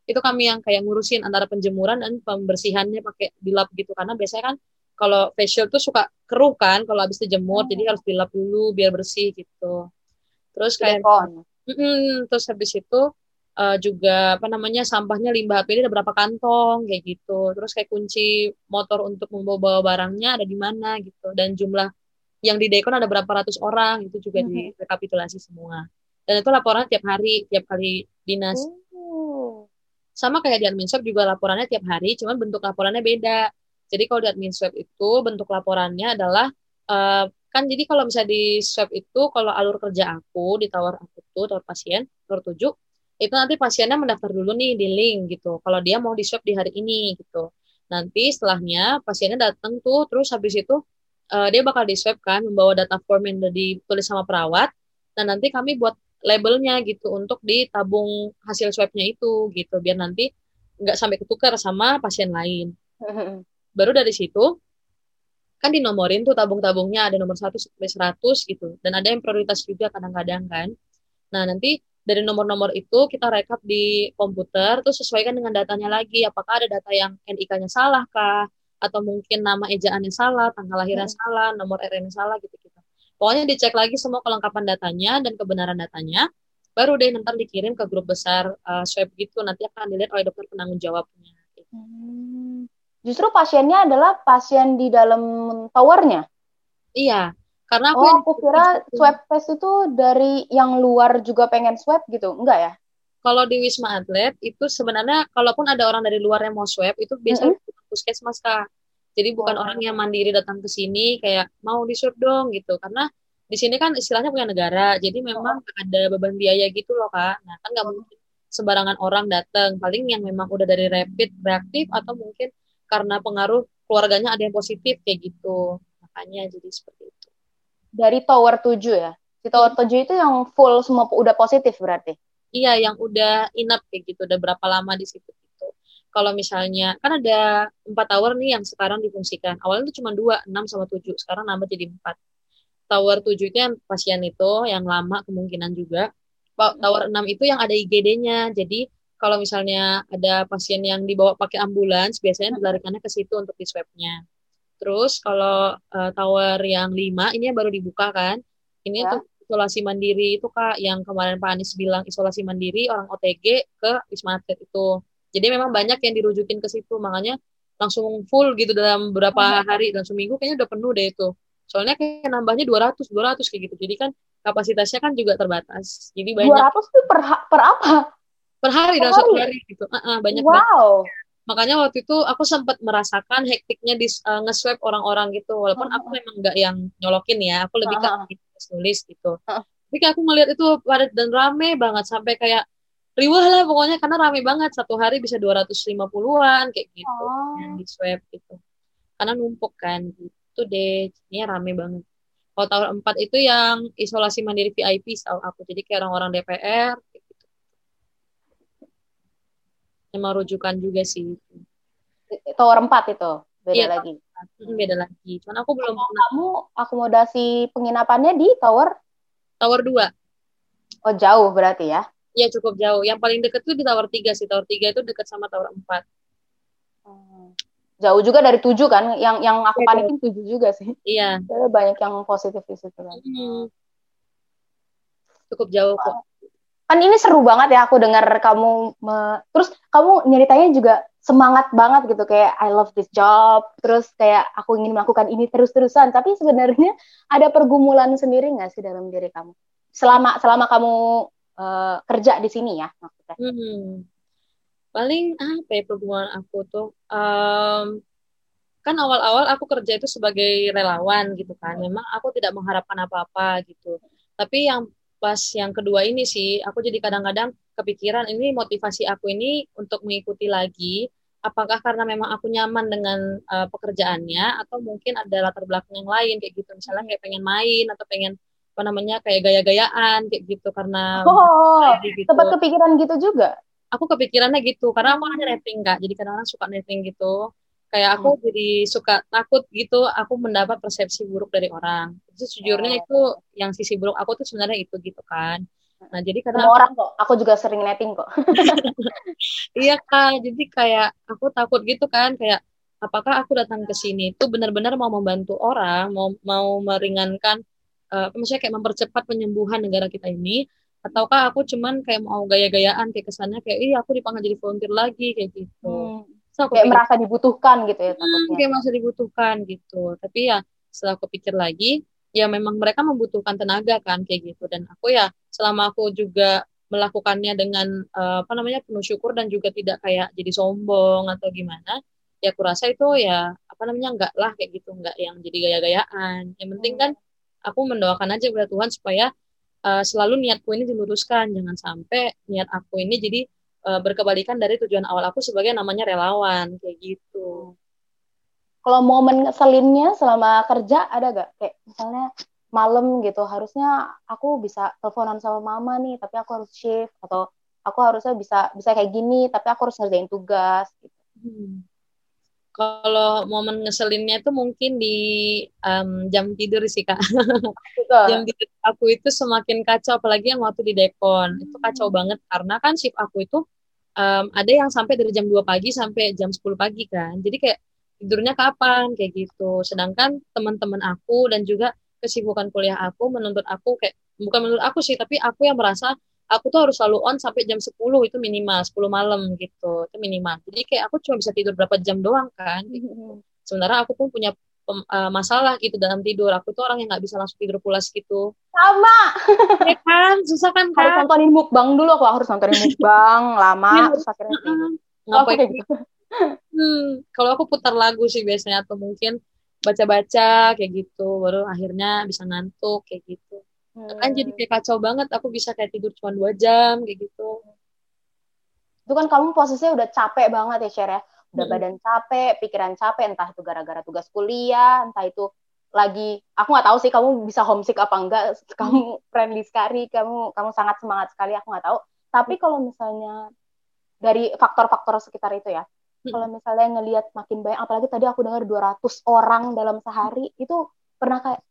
Itu kami yang kayak ngurusin antara penjemuran dan pembersihannya pakai dilap gitu. Karena biasanya kan kalau face shield tuh suka keruh kan kalau habis dijemur, hmm. jadi harus dilap dulu biar bersih gitu. Terus kayak, mm -mm, terus habis itu uh, juga apa namanya sampahnya limbah APD ada berapa kantong kayak gitu terus kayak kunci motor untuk membawa barangnya ada di mana gitu dan jumlah yang di dekon ada berapa ratus orang itu juga mm -hmm. direkapitulasi semua dan itu laporan tiap hari tiap kali dinas oh. Sama kayak di admin swab juga laporannya tiap hari cuman bentuk laporannya beda jadi kalau di admin swab itu bentuk laporannya adalah uh, kan jadi kalau misalnya di swab itu kalau alur kerja aku ditawar aku tuh tawar pasien tawar tujuh itu nanti pasiennya mendaftar dulu nih di link gitu. Kalau dia mau di swab di hari ini gitu. Nanti setelahnya pasiennya datang tuh, terus habis itu uh, dia bakal di swab kan, membawa data form yang udah ditulis sama perawat. Dan nanti kami buat labelnya gitu untuk ditabung hasil swabnya itu gitu, biar nanti nggak sampai ketukar sama pasien lain. [laughs] Baru dari situ kan dinomorin tuh tabung-tabungnya ada nomor 1 sampai 100 gitu dan ada yang prioritas juga kadang-kadang kan. Nah, nanti dari nomor-nomor itu kita rekap di komputer terus sesuaikan dengan datanya lagi apakah ada data yang NIK-nya salah kah atau mungkin nama ejaannya salah tanggal lahirnya hmm. salah nomor RN salah gitu gitu pokoknya dicek lagi semua kelengkapan datanya dan kebenaran datanya baru deh nanti dikirim ke grup besar uh, swab gitu nanti akan dilihat oleh dokter penanggung jawabnya
hmm. justru pasiennya adalah pasien di dalam towernya
iya karena aku,
oh, aku kira swab test itu dari yang luar juga pengen swab gitu, enggak ya?
Kalau di Wisma Atlet itu sebenarnya kalaupun ada orang dari luar yang mau swab itu biasanya mm -hmm. puskesmas kak. Jadi bukan oh. orang yang mandiri datang ke sini kayak mau disuruh dong gitu. Karena di sini kan istilahnya punya negara, jadi memang oh. ada beban biaya gitu loh kak. Nah kan nggak oh. mungkin sembarangan orang datang. Paling yang memang udah dari rapid reaktif atau mungkin karena pengaruh keluarganya ada yang positif kayak gitu. Makanya jadi seperti itu.
Dari tower 7 ya? Di tower 7 itu yang full semua udah positif berarti?
Iya, yang udah inap kayak gitu. Udah berapa lama di situ kalau misalnya kan ada empat tower nih yang sekarang difungsikan. Awalnya itu cuma dua, enam sama tujuh. Sekarang nambah jadi empat. Tower tujuh itu yang pasien itu yang lama kemungkinan juga. Tower enam itu yang ada IGD-nya. Jadi kalau misalnya ada pasien yang dibawa pakai ambulans, biasanya dilarikannya ke situ untuk di swab-nya. Terus kalau uh, tower yang lima ini yang baru dibuka kan, ini ya. untuk isolasi mandiri itu kak yang kemarin Pak Anies bilang isolasi mandiri orang OTG ke Wisma Atlet itu jadi memang banyak yang dirujukin ke situ, makanya langsung full gitu dalam beberapa hari, dalam seminggu kayaknya udah penuh deh itu. Soalnya kayak nambahnya 200, 200 kayak gitu. Jadi kan kapasitasnya kan juga terbatas. Jadi banyak. 200
tuh per, per apa?
Per hari, per dalam satu hari gitu. Uh -uh, banyak
wow. banget.
Makanya waktu itu aku sempat merasakan hektiknya di uh, nge-swab orang-orang gitu. Walaupun aku memang nggak yang nyolokin ya, aku lebih ke nulis gitu. Tapi kayak aku ngeliat itu padat dan rame banget sampai kayak riwah lah pokoknya karena rame banget. Satu hari bisa 250-an kayak gitu. Oh. yang di swab gitu. Karena numpuk kan gitu deh. Ini rame banget. Kalau tower 4 itu yang isolasi mandiri VIP tahu aku. Jadi kayak orang-orang DPR kayak gitu. Emang rujukan juga sih
tower 4 itu? Beda iya, lagi.
hmm, beda lagi. Cuman aku belum
kamu akomodasi penginapannya di tower?
Tower 2
oh jauh berarti ya
Iya cukup jauh. Yang paling deket tuh di Tower 3 sih. Tower 3 itu deket sama Tower 4.
Hmm. Jauh juga dari 7 kan? Yang yang aku ya, panikin 7 juga sih.
Iya.
banyak yang positif di situ kan.
Hmm. Cukup jauh kok.
Kan ini seru banget ya aku dengar kamu me... terus kamu nyeritanya juga semangat banget gitu kayak I love this job terus kayak aku ingin melakukan ini terus-terusan tapi sebenarnya ada pergumulan sendiri nggak sih dalam diri kamu selama selama kamu uh, kerja di sini ya maksudnya.
Hmm. Paling apa ya perhubungan aku tuh um, kan awal-awal aku kerja itu sebagai relawan gitu kan. Memang aku tidak mengharapkan apa-apa gitu. Tapi yang pas yang kedua ini sih aku jadi kadang-kadang kepikiran ini motivasi aku ini untuk mengikuti lagi apakah karena memang aku nyaman dengan uh, pekerjaannya atau mungkin ada latar belakang yang lain kayak gitu misalnya kayak pengen main atau pengen apa namanya kayak gaya-gayaan kayak gitu. Karena
oh gitu. sempat kepikiran gitu juga?
Aku kepikirannya gitu karena aku hanya netting kak. Jadi kadang-kadang suka netting gitu. Kayak aku hmm. jadi suka takut gitu aku mendapat persepsi buruk dari orang. Itu sejujurnya oh. itu yang sisi buruk aku tuh sebenarnya itu gitu kan. Nah jadi
karena orang kok aku juga sering netting kok. [laughs]
Iya kak. Jadi kayak aku takut gitu kan kayak apakah aku datang ke sini itu benar-benar mau membantu orang mau mau meringankan uh, maksudnya kayak mempercepat penyembuhan negara kita ini ataukah aku cuman kayak mau gaya-gayaan kayak kesannya kayak iya aku dipanggil jadi volunteer lagi kayak gitu. Hmm.
so, kayak merasa dibutuhkan gitu ya hmm,
kayak merasa dibutuhkan gitu. Tapi ya setelah aku pikir lagi ya memang mereka membutuhkan tenaga kan kayak gitu. Dan aku ya selama aku juga melakukannya dengan uh, apa namanya penuh syukur dan juga tidak kayak jadi sombong atau gimana ya aku rasa itu ya apa namanya enggak lah kayak gitu. Enggak yang jadi gaya-gayaan. Yang penting kan aku mendoakan aja kepada Tuhan supaya uh, selalu niatku ini diluruskan. Jangan sampai niat aku ini jadi uh, berkebalikan dari tujuan awal aku sebagai namanya relawan. Kayak gitu.
Kalau momen ngeselinnya selama kerja ada gak kayak misalnya malam gitu harusnya aku bisa teleponan sama mama nih tapi aku harus shift atau aku harusnya bisa bisa kayak gini tapi aku harus ngerjain tugas gitu. Hmm
kalau momen ngeselinnya itu mungkin di um, jam tidur sih kak. jam tidur aku itu semakin kacau, apalagi yang waktu di Depon itu kacau banget karena kan shift aku itu um, ada yang sampai dari jam 2 pagi sampai jam 10 pagi kan. Jadi kayak tidurnya kapan kayak gitu. Sedangkan teman-teman aku dan juga kesibukan kuliah aku menuntut aku kayak bukan menurut aku sih, tapi aku yang merasa aku tuh harus selalu on sampai jam 10 itu minimal 10 malam gitu itu minimal. Jadi kayak aku cuma bisa tidur berapa jam doang kan. Gitu. sementara aku pun punya pem, uh, masalah gitu dalam tidur. Aku tuh orang yang nggak bisa langsung tidur pulas gitu.
Sama.
Ya kan? Susah kan
kan harus nontonin mukbang dulu aku harus nontonin mukbang [laughs] lama ya, terus akhirnya
ngapain gitu. [laughs] Hmm, kalau aku putar lagu sih biasanya atau mungkin baca-baca kayak gitu, baru akhirnya bisa ngantuk kayak gitu. Hmm. Kan jadi kayak kacau banget, aku bisa kayak tidur cuma dua jam kayak gitu.
Itu kan kamu posisinya udah capek banget ya, Sher ya? Udah hmm. badan capek, pikiran capek, entah itu gara-gara tugas kuliah, entah itu lagi aku nggak tahu sih kamu bisa homesick apa enggak [laughs] kamu friendly sekali kamu kamu sangat semangat sekali aku nggak tahu tapi kalau misalnya dari faktor-faktor sekitar itu ya hmm. kalau misalnya ngelihat makin banyak apalagi tadi aku dengar 200 orang dalam sehari itu pernah kayak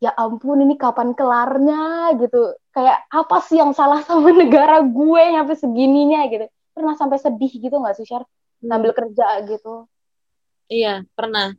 ya ampun ini kapan kelarnya gitu. Kayak apa sih yang salah sama [laughs] negara gue sampai segininya gitu? Pernah sampai sedih gitu nggak sih Syar sambil hmm. kerja gitu.
Iya pernah.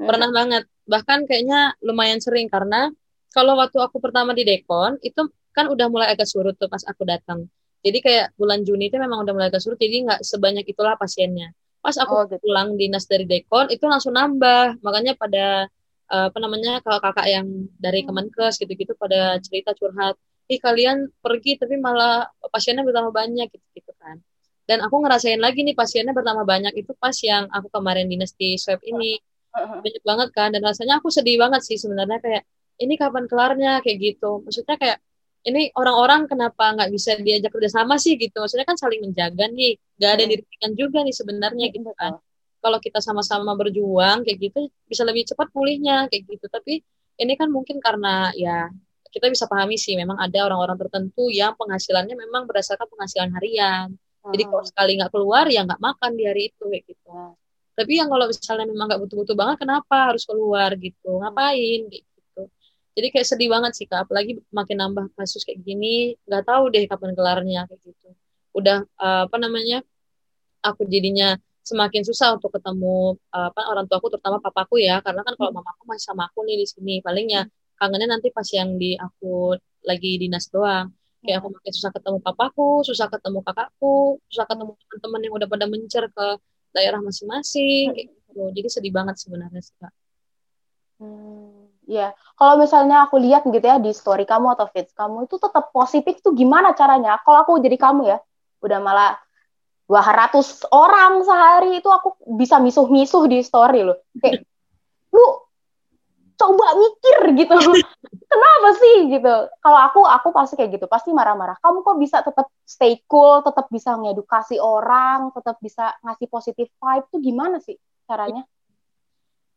Hmm. pernah banget. Bahkan kayaknya lumayan sering karena kalau waktu aku pertama di Dekon itu kan udah mulai agak surut tuh pas aku datang. Jadi kayak bulan Juni itu memang udah mulai agak surut jadi nggak sebanyak itulah pasiennya. Pas aku oh, gitu. pulang dinas dari Dekon itu langsung nambah. Makanya pada apa namanya kakak-kakak yang dari. Kemenkes gitu-gitu pada cerita curhat ih kalian pergi tapi malah pasiennya bertambah banyak gitu gitu kan. Dan aku ngerasain lagi nih pasiennya bertambah banyak itu pas yang aku kemarin dinas di swab ini. Banyak banget kan dan rasanya aku sedih banget sih sebenarnya kayak ini kapan kelarnya? Kayak gitu. Maksudnya kayak ini orang-orang kenapa nggak bisa diajak kerjasama sih? Gitu. Maksudnya kan saling menjaga nih. Gak ada hmm. dirugikan juga nih sebenarnya gitu kan kalau kita sama-sama berjuang kayak gitu bisa lebih cepat pulihnya kayak gitu. Tapi ini kan mungkin karena ya kita bisa pahami sih memang ada orang-orang tertentu yang penghasilannya memang berdasarkan penghasilan harian. Jadi kalau sekali nggak keluar ya nggak makan di hari itu kayak gitu. Tapi yang kalau misalnya memang nggak butuh-butuh banget kenapa harus keluar gitu? Ngapain gitu. Jadi kayak sedih banget sih kak. Apalagi makin nambah kasus kayak gini nggak tahu deh kapan kelarnya kayak gitu. Udah uh, apa namanya aku jadinya semakin susah untuk ketemu apa orang tuaku terutama papaku ya karena kan kalau hmm. mamaku masih sama aku nih di sini palingnya hmm. kangennya nanti pas yang di aku lagi dinas doang kayak aku hmm. makin susah ketemu papaku susah ketemu kakakku susah ketemu teman-teman yang udah pada mencer ke daerah masing-masing kayak gitu. Jadi sedih banget sebenarnya sih kak.
Hmm, ya, kalau misalnya aku lihat gitu ya di story kamu atau feeds kamu itu tetap positif tuh gimana caranya? Kalau aku jadi kamu ya, udah malah 200 orang sehari itu aku bisa misuh-misuh di story loh. Kayak lu coba mikir gitu. [laughs] Kenapa sih? gitu. Kalau aku aku pasti kayak gitu. Pasti marah-marah. Kamu kok bisa tetap stay cool tetap bisa ngedukasi orang tetap bisa ngasih positif vibe? Tuh gimana sih caranya?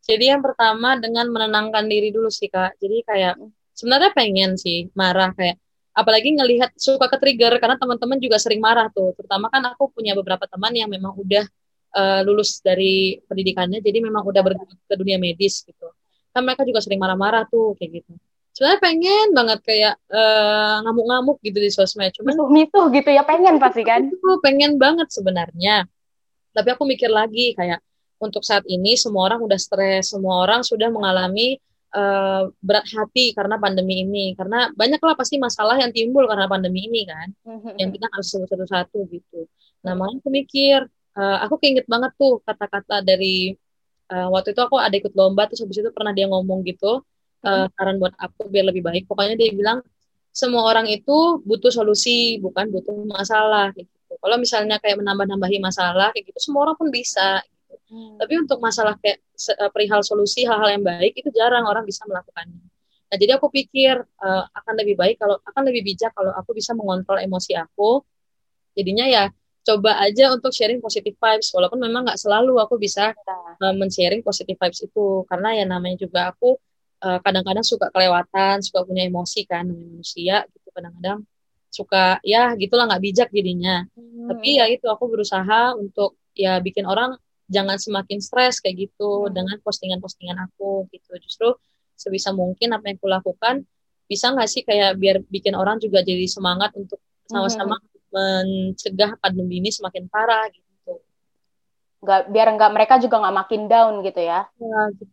Jadi yang pertama dengan menenangkan diri dulu sih kak. Jadi kayak sebenarnya pengen sih marah kayak apalagi ngelihat suka ke trigger karena teman-teman juga sering marah tuh. Terutama kan aku punya beberapa teman yang memang udah uh, lulus dari pendidikannya jadi memang udah bergelut ke dunia medis gitu. Kan mereka juga sering marah-marah tuh kayak gitu. Sebenarnya pengen banget kayak uh, ngamuk-ngamuk gitu di sosmed cuman
misuh gitu ya pengen pasti kan? [laughs]
Itu pengen banget sebenarnya. Tapi aku mikir lagi kayak untuk saat ini semua orang udah stres semua orang sudah mengalami uh, berat hati karena pandemi ini. Karena banyaklah pasti masalah yang timbul karena pandemi ini kan? Mm-hmm. yang kita harus sebut satu-satu gitu. Nah makanya aku mikir uh, aku keinget banget tuh kata-kata dari uh, waktu itu aku ada ikut lomba terus habis itu pernah dia ngomong gitu uh, saran buat aku biar lebih baik. Pokoknya dia bilang semua orang itu butuh solusi bukan butuh masalah gitu. Kalau misalnya kayak menambah-nambahi masalah kayak gitu semua orang pun bisa. Hmm. tapi untuk masalah kayak uh, perihal solusi hal-hal yang baik itu jarang orang bisa melakukannya. Nah jadi aku pikir uh, akan lebih baik kalau akan lebih bijak kalau aku bisa mengontrol emosi aku. Jadinya ya coba aja untuk sharing positive vibes walaupun memang nggak selalu aku bisa uh, men-sharing positive vibes itu. Karena ya namanya juga aku kadang kadang-kadang suka kelewatan suka punya emosi kan manusia gitu kadang-kadang suka ya gitulah nggak bijak jadinya. Hmm. tapi ya itu aku berusaha untuk ya bikin orang jangan semakin stres kayak gitu hmm. dengan postingan-postingan aku gitu justru sebisa mungkin apa yang aku lakukan bisa nggak sih kayak biar bikin orang juga jadi semangat untuk sama-sama hmm mencegah pandemi ini semakin parah gitu.
Nggak, biar nggak mereka juga nggak makin down gitu ya. ya gitu.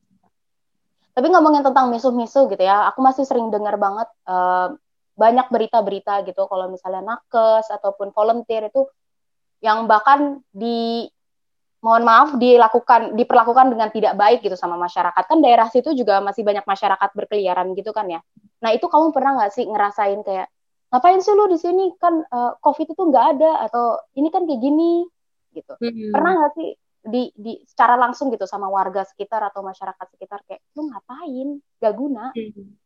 Tapi ngomongin tentang misu-misu gitu ya, aku masih sering dengar banget uh, banyak berita-berita gitu kalau misalnya nakes ataupun volunteer itu yang bahkan di mohon maaf dilakukan diperlakukan dengan tidak baik gitu sama masyarakat. Kan daerah situ juga masih banyak masyarakat berkeliaran gitu kan ya. Nah itu kamu pernah nggak sih ngerasain kayak ngapain sih lu di sini? Kan uh, covid itu nggak ada atau ini kan kayak gini gitu. Hmm. pernah nggak sih di di secara langsung gitu sama warga sekitar atau masyarakat sekitar kayak lu ngapain? Gak guna.
Hmm.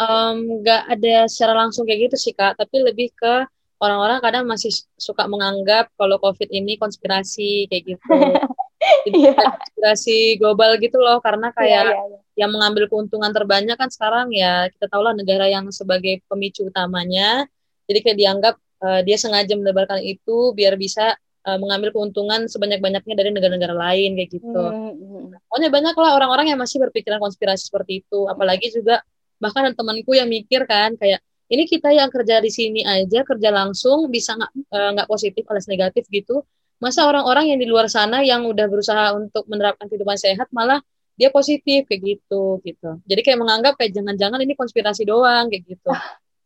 um, ada secara langsung kayak gitu sih kak. Tapi lebih ke orang-orang kadang masih suka menganggap kalau covid ini konspirasi kayak gitu [laughs] Jadi yeah. konspirasi global gitu loh karena iya, kayak yeah, yeah, yeah. yang mengambil keuntungan terbanyak kan sekarang ya kita tahu lah negara yang sebagai pemicu utamanya jadi kayak dianggap uh, dia sengaja menebarkan itu biar bisa uh, mengambil keuntungan sebanyak-banyaknya dari negara-negara lain kayak gitu. Mm-hmm. Pokoknya banyak lah orang-orang yang masih berpikiran konspirasi seperti itu. Apalagi juga bahkan temanku yang mikir kan kayak ini kita yang kerja di sini aja kerja langsung bisa nggak eh, nggak uh, positif alias negatif gitu. Masa orang-orang yang di luar sana yang udah berusaha untuk menerapkan kehidupan sehat malah dia positif kayak gitu gitu. Jadi kayak menganggap kayak jangan-jangan ini konspirasi doang kayak gitu.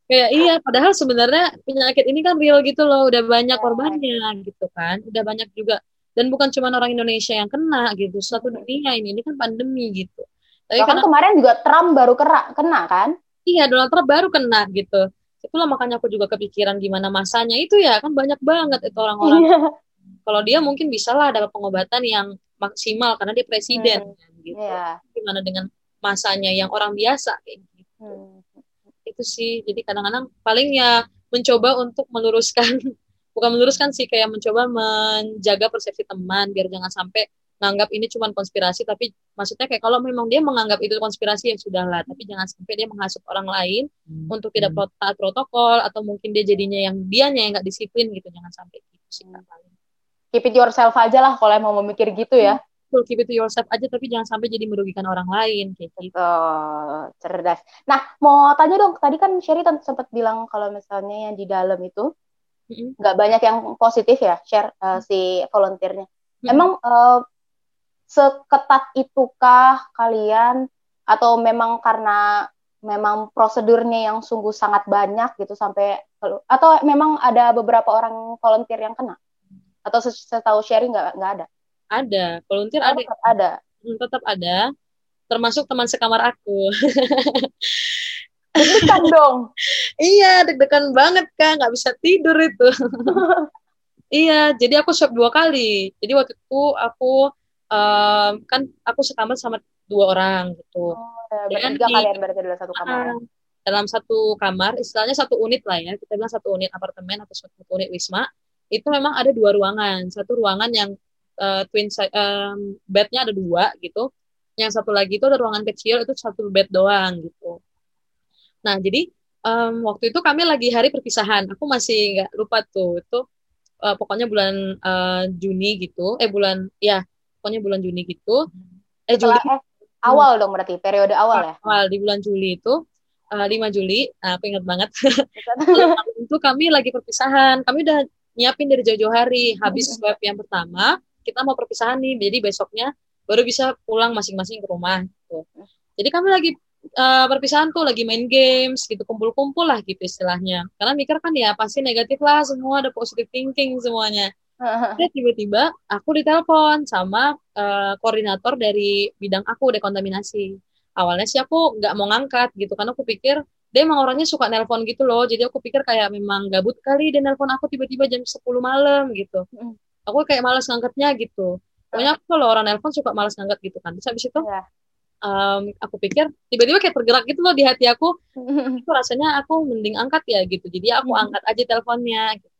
kayak iya padahal sebenarnya penyakit ini kan real gitu loh udah banyak iya. korbannya gitu kan udah banyak juga dan bukan cuma orang Indonesia yang kena gitu satu dunia ini ini kan pandemi gitu
tapi kan kemarin juga Trump baru kena kena kan
iya Donald Trump baru kena gitu. Itulah makanya aku juga kepikiran gimana masanya. Itu ya kan banyak banget itu orang-orang. Iya. kalau dia mungkin bisa lah dapat pengobatan yang maksimal karena dia presiden hmm. kan, gitu. Yeah. gimana dengan masanya yang orang biasa kayak gitu. Hmm. Itu sih. Jadi kadang-kadang paling ya mencoba untuk meluruskan [laughs] bukan meluruskan sih kayak mencoba menjaga persepsi teman biar jangan sampai menganggap ini cuma konspirasi tapi maksudnya kayak kalau memang dia menganggap itu konspirasi ya sudahlah tapi jangan sampai dia menghasut orang lain hmm. untuk tidak hmm. taat protokol atau mungkin dia jadinya yang dianya yang nggak disiplin gitu jangan sampai gitu sih hmm.
keep it yourself aja lah kalau mau memikir gitu ya
betul keep it to yourself aja tapi jangan sampai jadi merugikan orang lain kayak gitu.
Oh, cerdas. Nah, mau tanya dong, tadi kan Sherry sempat bilang kalau misalnya yang di dalam itu nggak mm-hmm. banyak yang positif ya share uh, si volunteernya. Emang uh, seketat itukah kalian atau memang karena memang prosedurnya yang sungguh sangat banyak gitu sampai atau memang ada beberapa orang volunteer yang kena atau setahu Sherry nggak nggak ada?
Ada, volunteer oh, ada.
Tetap ada.
Hmm, tetap ada. Termasuk teman sekamar aku. [laughs]
deg-degan dong.
iya, deg-degan banget kan, nggak bisa tidur itu. [laughs] iya, jadi aku swab dua kali. Jadi waktu itu aku um, kan aku sekamar sama dua orang gitu.
Oh, ya, tiga kalian berarti dalam satu kamar. Uh,
dalam satu kamar, istilahnya satu unit lah ya. Kita bilang satu unit apartemen atau satu unit wisma. Itu memang ada dua ruangan. Satu ruangan yang uh, twin um, bednya ada dua gitu yang satu lagi itu ada ruangan kecil itu satu bed doang gitu nah jadi um, waktu itu kami lagi hari perpisahan aku masih nggak lupa tuh itu uh, pokoknya bulan uh, Juni gitu eh bulan ya pokoknya bulan Juni gitu.
Eh Juli. Eh, awal dong berarti periode awal ya?
Awal di bulan Juli itu. Uh, 5 Juli. Nah, aku ingat banget. [laughs] Itu kami lagi perpisahan. Kami udah nyiapin dari jauh-jauh hari. Habis swab yang pertama kita mau perpisahan nih. Jadi besoknya baru bisa pulang masing-masing ke rumah gitu. jadi kami lagi uh, perpisahan tuh lagi main games gitu. Kumpul-kumpul lah gitu istilahnya. Karena mikir kan ya pasti negatif lah semua ada positive thinking semuanya Ya [laughs] tiba-tiba aku ditelepon sama uh, koordinator dari bidang aku dekontaminasi. Awalnya sih aku nggak mau ngangkat gitu karena aku pikir dia emang orangnya suka nelpon gitu loh. Jadi aku pikir kayak memang gabut kali dia nelpon aku tiba-tiba jam 10 malam gitu aku kayak malas ngangkatnya gitu pokoknya aku kalau orang nelpon suka malas ngangkat gitu kan terus habis itu yeah. um, aku pikir tiba-tiba kayak tergerak gitu loh di hati aku [laughs] itu rasanya aku mending angkat ya gitu jadi aku angkat aja teleponnya gitu.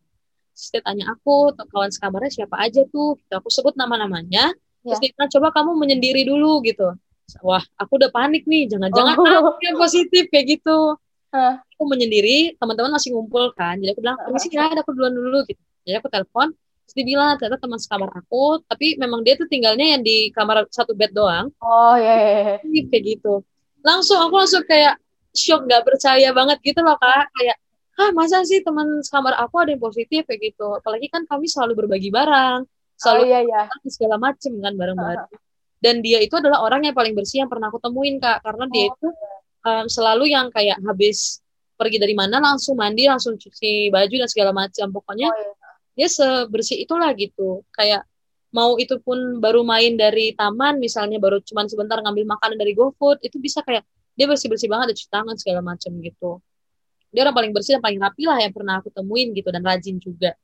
Terus dia tanya aku kawan sekamarnya siapa aja tuh gitu. aku sebut nama-namanya yeah. terus dia bilang coba kamu menyendiri dulu gitu wah aku udah panik nih jangan-jangan oh. aku yang positif kayak gitu huh. aku menyendiri teman-teman masih ngumpul kan jadi aku bilang permisi ya aku duluan dulu gitu jadi aku telepon terus dia bilang ternyata teman sekamar aku tapi memang dia tuh tinggalnya yang di kamar satu bed doang
oh iya yeah, yeah.
kayak gitu langsung aku langsung kayak shock nggak percaya banget gitu loh kak kayak ah masa sih teman sekamar aku ada yang positif? Kayak gitu. Apalagi kan kami selalu berbagi barang selalu oh, iya, iya. segala macem kan bareng-bareng. Uh-huh. dan dia itu adalah orang yang paling bersih yang pernah aku temuin kak. Karena dia oh, itu um, selalu yang kayak habis pergi dari mana langsung mandi langsung cuci baju dan segala macam pokoknya oh, iya. dia sebersih itulah gitu. Kayak mau itu pun baru main dari taman misalnya baru cuman sebentar ngambil makanan dari GoFood itu bisa kayak dia bersih bersih banget ada cuci tangan segala macam gitu dia orang paling bersih dan paling rapi lah yang pernah aku temuin gitu dan rajin juga.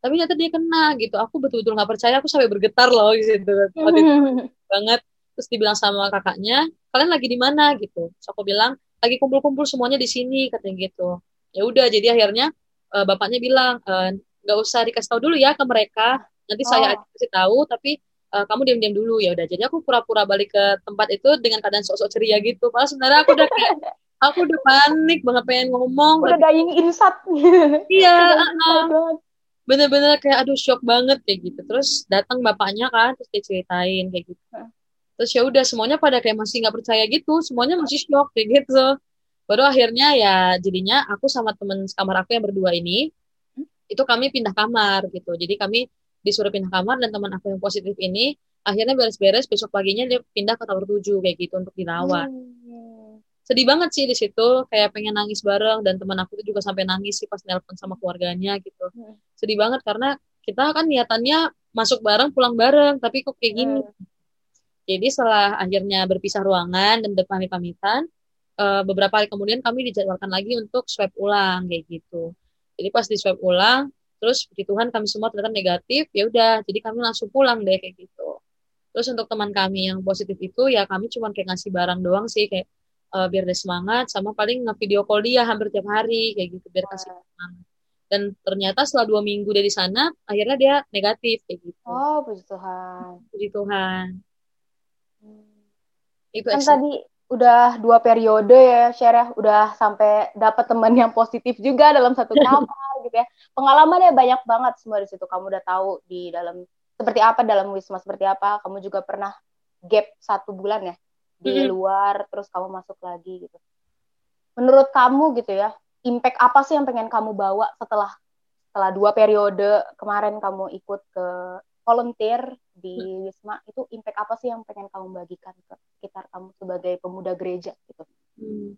Tapi ternyata dia kena gitu. Aku betul-betul nggak percaya aku sampai bergetar loh gitu waktu itu [laughs] banget. Terus dibilang sama kakaknya kalian lagi di mana? gitu. Terus aku bilang lagi kumpul-kumpul semuanya di sini katanya gitu. Ya udah jadi akhirnya uh, bapaknya bilang nggak uh, usah dikasih tahu dulu ya ke mereka. Nanti oh. saya kasih tahu tapi uh, kamu diam-diam dulu. Ya udah jadi aku pura-pura balik ke tempat itu dengan keadaan sok-sok ceria gitu. Padahal sebenarnya aku udah kayak [laughs] aku udah panik banget pengen ngomong.
Udah dying insat [laughs]
iya uh, bener-bener kayak aduh shock banget kayak gitu. Terus datang bapaknya kan terus dia ceritain kayak gitu. Terus ya udah semuanya pada kayak masih nggak percaya gitu. Semuanya masih shock kayak gitu. Baru akhirnya ya jadinya aku sama temen kamar aku yang berdua ini itu kami pindah kamar gitu. Jadi kami disuruh pindah kamar dan teman aku yang positif ini akhirnya beres-beres besok paginya dia pindah ke tower 7 kayak gitu untuk dirawat. Hmm. Sedih banget sih di situ, kayak pengen nangis bareng dan teman aku itu juga sampai nangis sih pas nelpon sama keluarganya gitu. Hmm. Sedih banget karena kita kan niatannya masuk bareng pulang bareng tapi kok kayak gini. Hmm. Jadi setelah akhirnya berpisah ruangan dan berpamit-pamitan, uh, beberapa hari kemudian kami dijadwalkan lagi untuk swab ulang kayak gitu. Jadi pas di swab ulang, terus puji Tuhan kami semua ternyata negatif ya udah jadi kami langsung pulang deh kayak gitu terus untuk teman kami yang positif itu ya kami cuma kayak ngasih barang doang sih kayak uh, biar dia semangat sama paling nge-video call dia hampir tiap hari kayak gitu biar kasih semangat. Dan ternyata setelah dua minggu dari sana akhirnya dia negatif kayak gitu.
Oh puji Tuhan.
Puji Tuhan.
Hmm. itu kan tadi udah dua periode ya share ya. Udah sampai dapat teman yang positif juga dalam satu [laughs] kamar gitu ya. Pengalamannya banyak banget semua di situ. Kamu udah tahu di dalam seperti apa dalam wisma seperti apa. Kamu juga pernah gap satu bulan ya di mm -hmm. luar terus kamu masuk lagi gitu menurut kamu gitu ya impact apa sih yang pengen kamu bawa setelah setelah dua periode kemarin kamu ikut ke volunteer di hmm. Wisma itu impact apa sih yang pengen kamu bagikan ke sekitar kamu sebagai pemuda gereja gitu?
Hmm.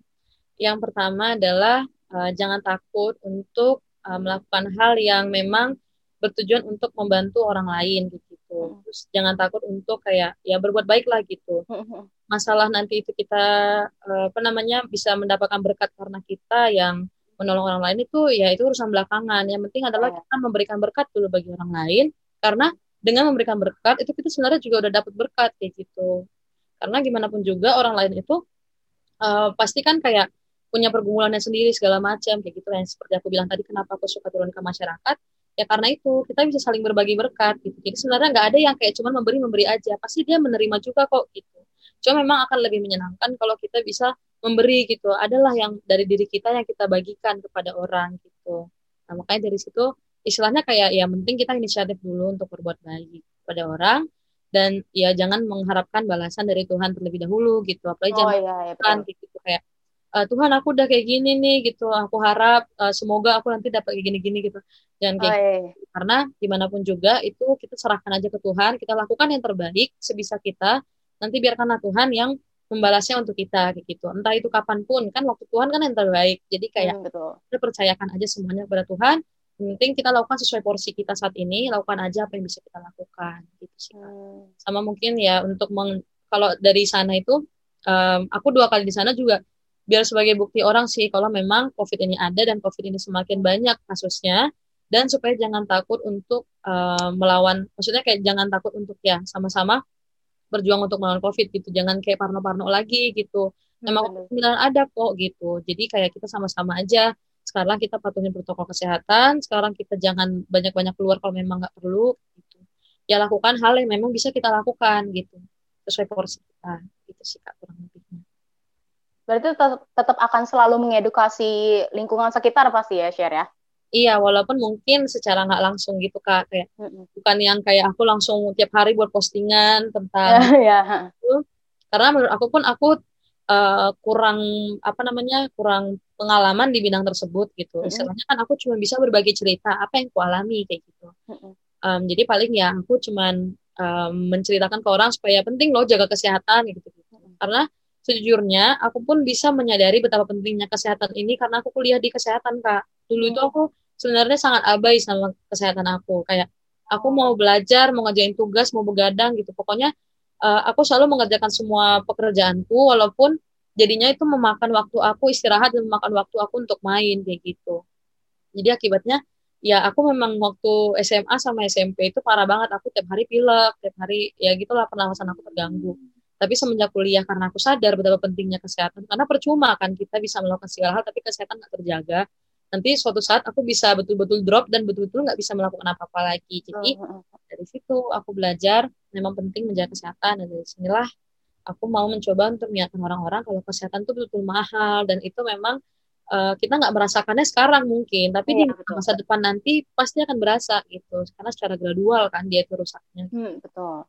Yang pertama adalah uh, jangan takut untuk uh, melakukan hal yang memang bertujuan untuk membantu orang lain gitu. Hmm. Terus jangan takut untuk kayak ya berbuat baik lah gitu. Hmm. Masalah nanti itu kita uh, apa namanya bisa mendapatkan berkat karena kita yang menolong orang lain itu ya itu urusan belakangan. Yang penting adalah iya. kita memberikan berkat dulu bagi orang lain karena dengan memberikan berkat itu kita sebenarnya juga udah dapat berkat kayak gitu karena gimana pun juga orang lain itu uh, pasti kan kayak punya pergumulannya sendiri segala macam kayak gitu yang seperti aku bilang tadi kenapa aku suka turun ke masyarakat ya karena itu kita bisa saling berbagi berkat gitu. Jadi sebenarnya nggak ada yang kayak cuma memberi memberi aja. Pasti dia menerima juga kok gitu. Cuma memang akan lebih menyenangkan kalau kita bisa memberi gitu. Adalah yang dari diri kita yang kita bagikan kepada orang gitu. Nah makanya dari situ istilahnya kayak ya penting kita inisiatif dulu untuk berbuat baik pada orang. Dan ya jangan mengharapkan balasan dari Tuhan terlebih dahulu gitu. Apalagi oh, jangan iya, iya, kan gitu kayak uh, Tuhan aku udah kayak gini nih gitu aku harap uh, semoga aku nanti dapat kayak gini-gini gitu jangan kayak oh, iya, iya. Gitu. karena gimana pun juga itu kita serahkan aja ke Tuhan kita lakukan yang terbaik sebisa kita nanti biarkanlah Tuhan yang membalasnya untuk kita kayak gitu entah itu kapan pun kan waktu Tuhan kan yang terbaik jadi kayak hmm, betul. kita percayakan aja semuanya kepada Tuhan yang penting kita lakukan sesuai porsi kita saat ini lakukan aja apa yang bisa kita lakukan gitu sih hmm. sama mungkin ya untuk meng, kalau dari sana itu um, aku dua kali di sana juga biar sebagai bukti orang sih kalau memang covid ini ada dan covid ini semakin banyak kasusnya dan supaya jangan takut untuk um, melawan maksudnya kayak jangan takut untuk ya sama-sama berjuang untuk melawan covid gitu. Jangan kayak parno-parno lagi gitu. Memang covid ada kok gitu. Jadi kayak kita sama-sama aja. Sekarang kita patuhin protokol kesehatan. Sekarang kita jangan banyak-banyak keluar kalau memang nggak perlu gitu. Ya lakukan hal yang memang bisa kita lakukan gitu. Sesuai porsi kita. Gitu sih kak kurang lebihnya
berarti tetap, tetap akan selalu mengedukasi lingkungan sekitar pasti ya share ya
Iya, walaupun mungkin secara nggak langsung gitu kak, kayak mm -hmm. bukan yang kayak aku langsung tiap hari buat postingan tentang [laughs] yeah, yeah. itu. Karena menurut aku pun aku uh, kurang apa namanya kurang pengalaman di bidang tersebut gitu. Mm-hmm. Istilahnya kan aku cuma bisa berbagi cerita apa yang aku alami kayak gitu. Mm-hmm. Um, jadi paling ya aku cuma um, menceritakan ke orang supaya penting loh jaga kesehatan gitu. gitu. Mm-hmm. Karena sejujurnya aku pun bisa menyadari betapa pentingnya kesehatan ini karena aku kuliah di kesehatan kak. Dulu itu aku sebenarnya sangat abai sama kesehatan aku. Kayak aku mau belajar, mau ngajain tugas, mau begadang gitu. Pokoknya uh, aku selalu mengerjakan semua pekerjaanku walaupun jadinya itu memakan waktu aku istirahat dan memakan waktu aku untuk main kayak gitu jadi akibatnya ya aku memang waktu SMA sama SMP itu parah banget aku tiap hari pilek tiap hari ya gitulah pernafasan aku terganggu tapi semenjak kuliah karena aku sadar betapa pentingnya kesehatan karena percuma kan kita bisa melakukan segala hal tapi kesehatan nggak terjaga. Nanti suatu saat aku bisa betul-betul drop dan betul-betul nggak bisa melakukan apa-apa lagi. Jadi dari situ aku belajar memang penting menjaga kesehatan. Dan dari sinilah aku mau mencoba untuk mengingatkan orang-orang kalau kesehatan itu betul-betul mahal. Dan itu memang uh, kita nggak merasakannya sekarang mungkin. Tapi iya, di betul. masa depan nanti pasti akan berasa gitu. Karena secara gradual kan dia itu rusaknya.
Hmm, betul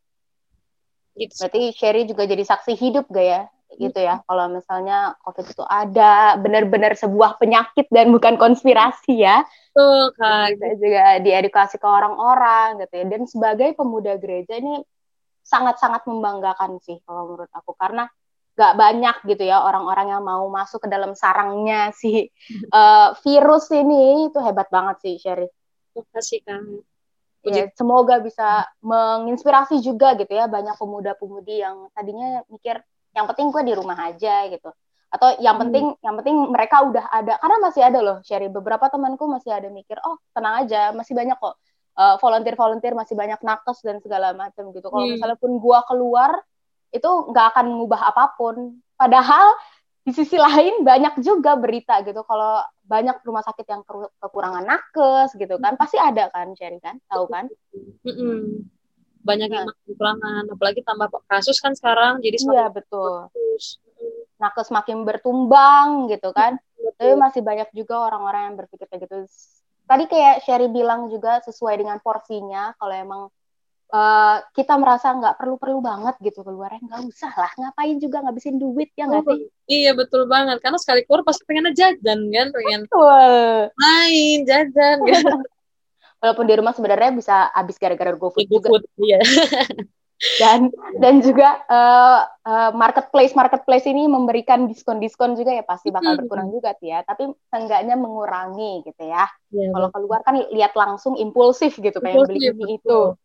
gitu. berarti Sherry juga jadi saksi hidup gak ya? Gitu ya kalau misalnya COVID itu ada benar-benar sebuah penyakit dan bukan konspirasi ya?
Betul kan
kita juga diedukasi ke orang-orang gitu ya. Dan sebagai pemuda gereja ini sangat-sangat membanggakan sih kalau menurut aku. Karena gak banyak gitu ya orang-orang yang mau masuk ke dalam sarangnya si uh, virus ini. Itu hebat banget sih Sherry.
Terima kasih kan.
Ya, semoga bisa menginspirasi juga gitu ya banyak pemuda-pemudi yang tadinya mikir yang penting gue di rumah aja gitu atau yang hmm. penting hmm. yang penting mereka udah ada karena masih ada loh Sherry beberapa temanku masih ada mikir oh tenang aja masih banyak kok uh, volunteer-volunteer masih banyak nakes dan segala macam gitu. Kalau hmm. misalnya pun gua keluar itu nggak akan mengubah apa pun. Padahal di sisi lain banyak juga berita gitu. Kalau banyak rumah sakit yang kekurangan nakes gitu kan pasti ada kan Cherry kan? Tahu kan?
Mm banyak yang nah. kekurangan apalagi tambah kasus kan sekarang jadi
iya betul. kasus. nakes makin bertumbang gitu kan. Betul. tapi masih banyak juga orang-orang yang berpikir kayak gitu. Tadi kayak Sherry bilang juga sesuai dengan porsinya kalau emang uh, kita merasa nggak perlu-perlu banget gitu keluar nggak usah lah ngapain juga ngabisin duit ya nggak oh, sih
iya betul banget. Karena sekali keluar pasti pengen jajan kan? Pengen
betul.
main jajan [laughs] kan?
Walaupun di rumah sebenarnya bisa habis gara-gara GoFood
iya, juga. Iya. [laughs]
Dan dan juga uh, uh, marketplace marketplace ini memberikan diskon diskon juga ya pasti bakal berkurang juga sih ya. Tapi seenggaknya mengurangi gitu ya, ya kalau keluar kan lihat langsung impulsif gitu kayak beli ini itu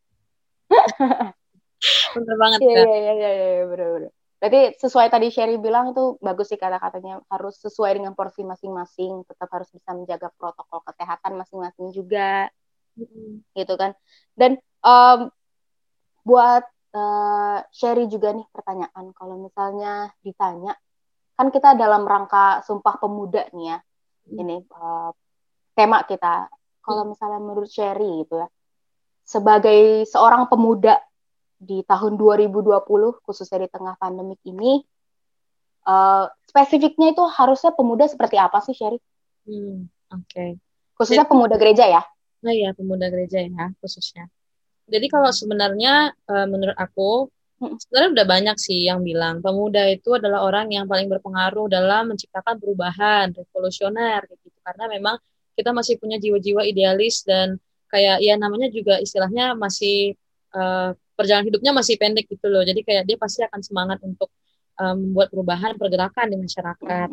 bener banget
iya iya iya iya bener bener berarti sesuai tadi Sherry bilang itu bagus sih kata-katanya harus sesuai dengan porsi masing-masing tetap harus bisa menjaga protokol kesehatan masing-masing juga mm-hmm. gitu kan dan um, buat uh, Sherry juga nih pertanyaan. Kalau misalnya ditanya, kan kita dalam rangka Sumpah Pemuda nih ya, hmm. ini uh, tema kita. Kalau hmm. misalnya menurut Sherry gitu ya, sebagai seorang pemuda di tahun 2020, khususnya di tengah pandemik ini, uh, spesifiknya itu harusnya pemuda seperti apa sih Sherry?
Hmm, Oke. Okay.
Khususnya Jadi, pemuda gereja ya?
Nah iya, pemuda gereja ya khususnya. Jadi kalau sebenarnya uh, menurut aku sebenarnya udah banyak sih yang bilang pemuda itu adalah orang yang paling berpengaruh dalam menciptakan perubahan revolusioner gitu karena memang kita masih punya jiwa-jiwa idealis dan kayak ya namanya juga istilahnya masih uh, perjalanan hidupnya masih pendek gitu loh. Jadi kayak dia pasti akan semangat untuk um, membuat perubahan pergerakan di masyarakat.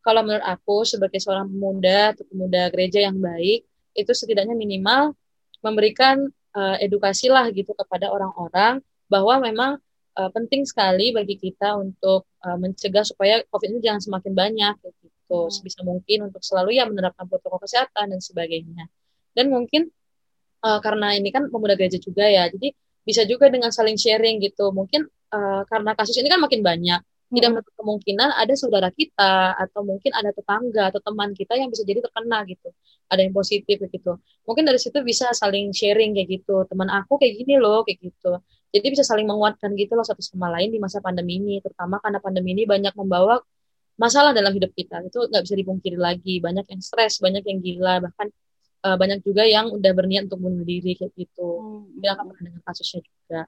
Kalau menurut aku sebagai seorang pemuda atau pemuda gereja yang baik itu setidaknya minimal memberikan uh, edukasi lah gitu kepada orang-orang bahwa memang uh, penting sekali bagi kita untuk uh, mencegah supaya COVID ini jangan semakin banyak gitu. Hmm. sebisa mungkin untuk selalu ya menerapkan protokol kesehatan dan sebagainya dan mungkin uh, karena ini kan pemuda gereja juga ya jadi bisa juga dengan saling sharing gitu. Mungkin uh, karena kasus ini kan makin banyak tidak hmm. menutup kemungkinan ada saudara kita atau mungkin ada tetangga atau teman kita yang bisa jadi terkena gitu. Ada yang positif gitu mungkin dari situ bisa saling sharing kayak gitu. Teman aku kayak gini loh kayak gitu. Jadi bisa saling menguatkan gitu loh satu sama lain di masa pandemi ini. Terutama karena pandemi ini banyak membawa masalah dalam hidup kita. Itu nggak bisa dipungkiri lagi. Banyak yang stres banyak yang gila. Bahkan uh, banyak juga yang udah berniat untuk bunuh diri kayak gitu hmm. dia akan pernah dengan kasusnya juga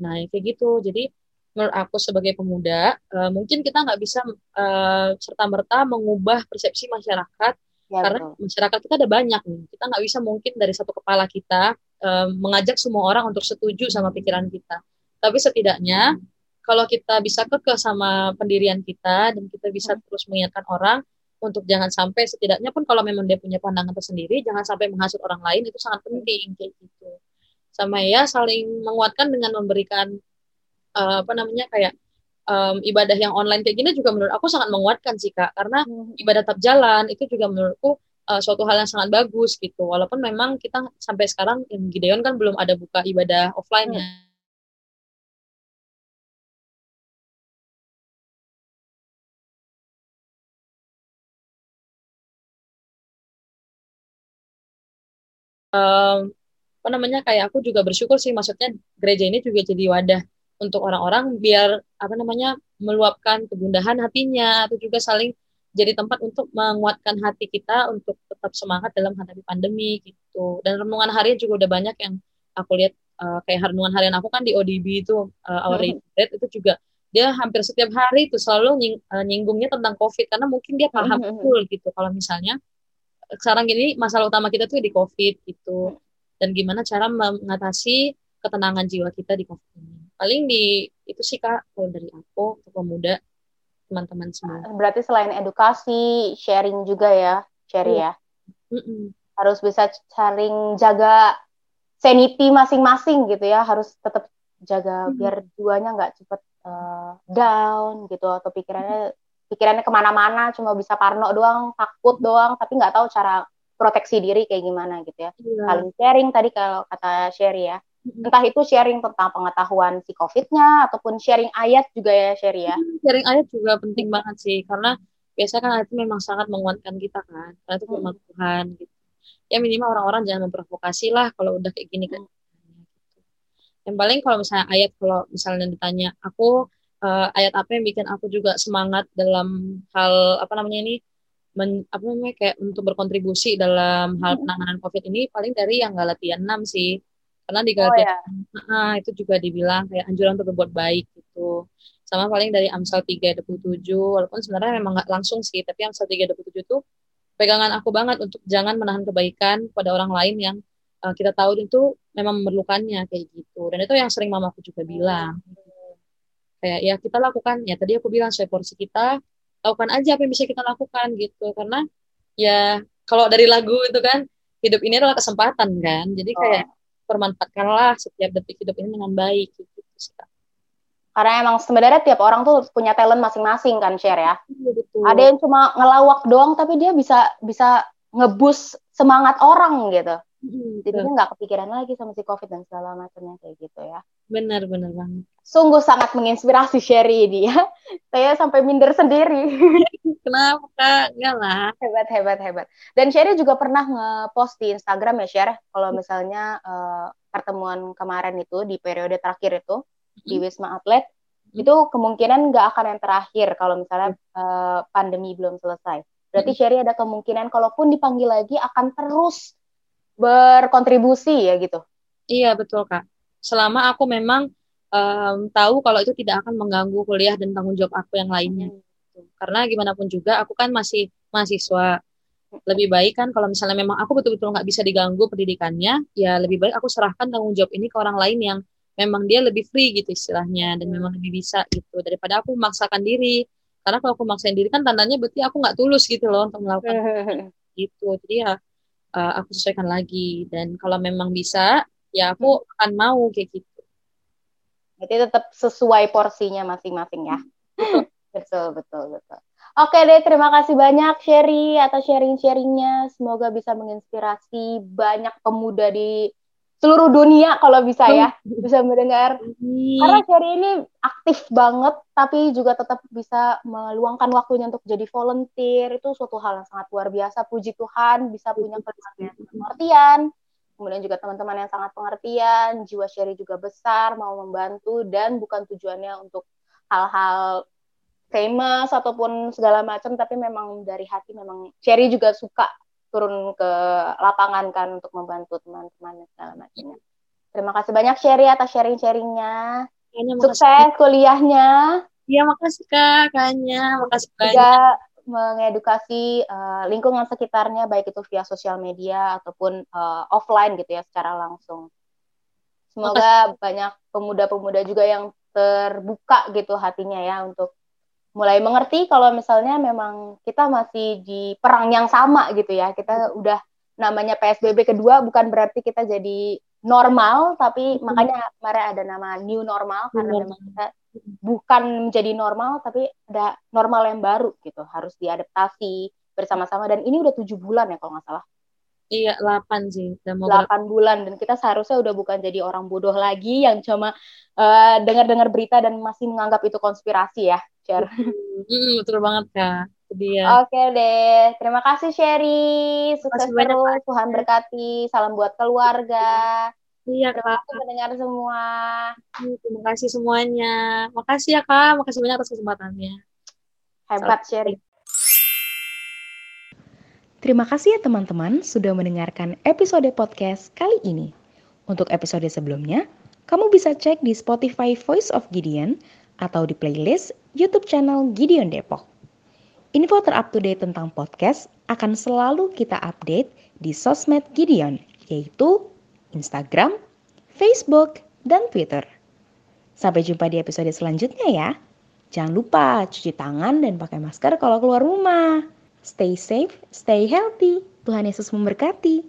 nah kayak gitu jadi menurut aku sebagai pemuda uh, mungkin kita nggak bisa uh, serta merta mengubah persepsi masyarakat ya, karena betul. masyarakat kita ada banyak nih kita nggak bisa mungkin dari satu kepala kita uh, mengajak semua orang untuk setuju sama pikiran kita tapi setidaknya hmm. kalau kita bisa kekeh sama pendirian kita dan kita bisa hmm. terus mengingatkan orang untuk jangan sampai setidaknya pun kalau memang dia punya pandangan tersendiri jangan sampai menghasut orang lain itu sangat penting kayak gitu sama ya saling menguatkan dengan memberikan uh, apa namanya kayak um, ibadah yang online kayak gini juga menurut aku sangat menguatkan sih kak karena hmm. ibadah tetap jalan itu juga menurutku uh, suatu hal yang sangat bagus gitu. Walaupun memang kita sampai sekarang yang Gideon kan belum ada buka ibadah offline ya. Hmm. Um, apa namanya kayak aku juga bersyukur sih maksudnya gereja ini juga jadi wadah untuk orang-orang biar apa namanya meluapkan kegundahan hatinya atau juga saling jadi tempat untuk menguatkan hati kita untuk tetap semangat dalam menghadapi pandemi gitu. Dan renungan harian juga udah banyak yang aku lihat uh, kayak renungan harian aku kan di ODB itu uh, Our hmm. itu juga dia hampir setiap hari itu selalu nying, uh, nyinggungnya tentang COVID karena mungkin dia paham hmm. betul gitu kalau misalnya sekarang ini masalah utama kita tuh di COVID gitu dan gimana cara mengatasi ketenangan jiwa kita di COVID ini. Paling di itu sih kak kalau dari aku untuk pemuda teman-teman semua.
Berarti selain edukasi, sharing juga ya, share ya. Mm-mm. Harus bisa saling jaga sanity masing-masing gitu ya, harus tetap jaga mm. biar duanya nggak cepet uh, down gitu atau pikirannya pikirannya ke mana-mana, cuma bisa parno doang, takut doang, tapi nggak tahu cara proteksi diri kayak gimana gitu ya. Yeah. Saling sharing tadi kalau kata Sherry ya entah itu sharing tentang pengetahuan si COVID-nya ataupun sharing ayat juga ya Sherry ya.
Sharing ayat juga penting banget sih karena biasanya kan ayat itu memang sangat menguatkan kita kan karena itu firman hmm. Tuhan gitu. Ya minimal orang-orang jangan memprovokasi lah kalau udah kayak gini kan. Yang paling kalau misalnya ayat kalau misalnya ditanya aku uh, ayat apa yang bikin aku juga semangat dalam hal apa namanya ini men, apa namanya kayak untuk berkontribusi dalam hal penanganan COVID ini paling dari yang Galatia 6 sih. Karena di Galatia oh, ya. nah, itu juga dibilang kayak anjuran untuk berbuat baik gitu. Sama paling dari Amsal 3 27 walaupun sebenarnya memang nggak langsung sih tapi Amsal 3 27 tuh pegangan aku banget untuk jangan menahan kebaikan pada orang lain yang uh, kita tahu itu memang memerlukannya kayak gitu. Dan itu yang sering mamaku juga bilang kayak ya kita lakukan ya tadi aku bilang sesuai porsi kita lakukan aja apa yang bisa kita lakukan gitu karena ya kalau dari lagu itu kan hidup ini adalah kesempatan kan jadi kayak oh permanfaatkanlah setiap detik hidup ini dengan baik gitu sih
Karena emang sebenarnya tiap orang tuh punya talent masing-masing kan share ya. Iya, betul. Ada yang cuma ngelawak doang tapi dia bisa bisa ngebus semangat orang gitu. Hmm, Jadi nggak kepikiran lagi sama si COVID dan segala macamnya kayak gitu ya.
Benar, benar banget.
Sungguh sangat menginspirasi Sherry ini ya. [laughs] Saya sampai minder sendiri. [laughs]
Kenapa? Enggak lah.
Hebat, hebat, hebat. Dan Sherry juga pernah nge-post di Instagram ya, Sher. Kalau misalnya uh, pertemuan kemarin itu, di periode terakhir itu, di Wisma Atlet, itu kemungkinan nggak akan yang terakhir kalau misalnya uh, pandemi belum selesai. Berarti Sherry ada kemungkinan kalaupun dipanggil lagi akan terus berkontribusi ya gitu.
Iya, betul Kak selama aku memang um, tahu kalau itu tidak akan mengganggu kuliah dan tanggung jawab aku yang lainnya. Hmm. Karena gimana pun juga aku kan masih mahasiswa. Lebih baik kan kalau misalnya memang aku betul-betul nggak bisa diganggu pendidikannya, ya lebih baik aku serahkan tanggung jawab ini ke orang lain yang memang dia lebih free gitu istilahnya dan memang lebih bisa gitu daripada aku memaksakan diri. Karena kalau aku maksain diri kan tandanya berarti aku nggak tulus gitu loh untuk melakukan gitu. Jadi ya uh, aku sesuaikan lagi dan kalau memang bisa ya aku hmm. akan mau kayak gitu.
Berarti tetap sesuai porsinya masing-masing ya. betul, betul, betul. Oke deh, terima kasih banyak Sherry atas sharing-sharingnya. Semoga bisa menginspirasi banyak pemuda di seluruh dunia kalau bisa ya bisa mendengar. Karena Sherry ini aktif banget tapi juga tetap bisa meluangkan waktunya untuk jadi volunteer. Itu suatu hal yang sangat luar biasa. Puji Tuhan bisa punya pengertian kemudian juga teman-teman yang sangat pengertian, jiwa Sherry juga besar, mau membantu, dan bukan tujuannya untuk hal-hal famous ataupun segala macam, tapi memang dari hati memang Sherry juga suka turun ke lapangan kan untuk membantu teman-teman segala macamnya. Terima kasih banyak Sherry atas sharing-sharingnya. Sukses kuliahnya.
Iya, makasih Kak, Kanya. Makasih banyak.
Juga mengedukasi uh, lingkungan sekitarnya baik itu via sosial media ataupun uh, offline gitu ya secara langsung. Semoga banyak pemuda-pemuda juga yang terbuka gitu hatinya ya untuk mulai mengerti kalau misalnya memang kita masih di perang yang sama gitu ya. Kita udah namanya PSBB kedua bukan berarti kita jadi normal tapi makanya kemarin ada nama new normal karena memang kita bukan menjadi normal tapi ada normal yang baru gitu harus diadaptasi bersama-sama dan ini udah tujuh bulan ya kalau nggak salah.
Iya, 8 sih.
8 bulan dan kita seharusnya udah bukan jadi orang bodoh lagi yang cuma uh, dengar-dengar berita dan masih menganggap itu konspirasi ya, Cher. [laughs]
Betul banget Kak.
Dia. Oke deh, terima kasih Sherry, sukses terus, Tuhan berkati, salam buat keluarga.
Iya kak.
Mendengar semua.
Iya, terima kasih semuanya. Makasih ya kak, makasih banyak atas kesempatannya.
Hebat Sherry.
Terima kasih ya teman-teman sudah mendengarkan episode podcast kali ini. Untuk episode sebelumnya, kamu bisa cek di Spotify Voice of Gideon atau di playlist YouTube channel Gideon Depok. Info terupdate tentang podcast akan selalu kita update di sosmed Gideon, yaitu Instagram, Facebook, dan Twitter. Sampai jumpa di episode selanjutnya ya. Jangan lupa cuci tangan dan pakai masker kalau keluar rumah. Stay safe, stay healthy. Tuhan Yesus memberkati.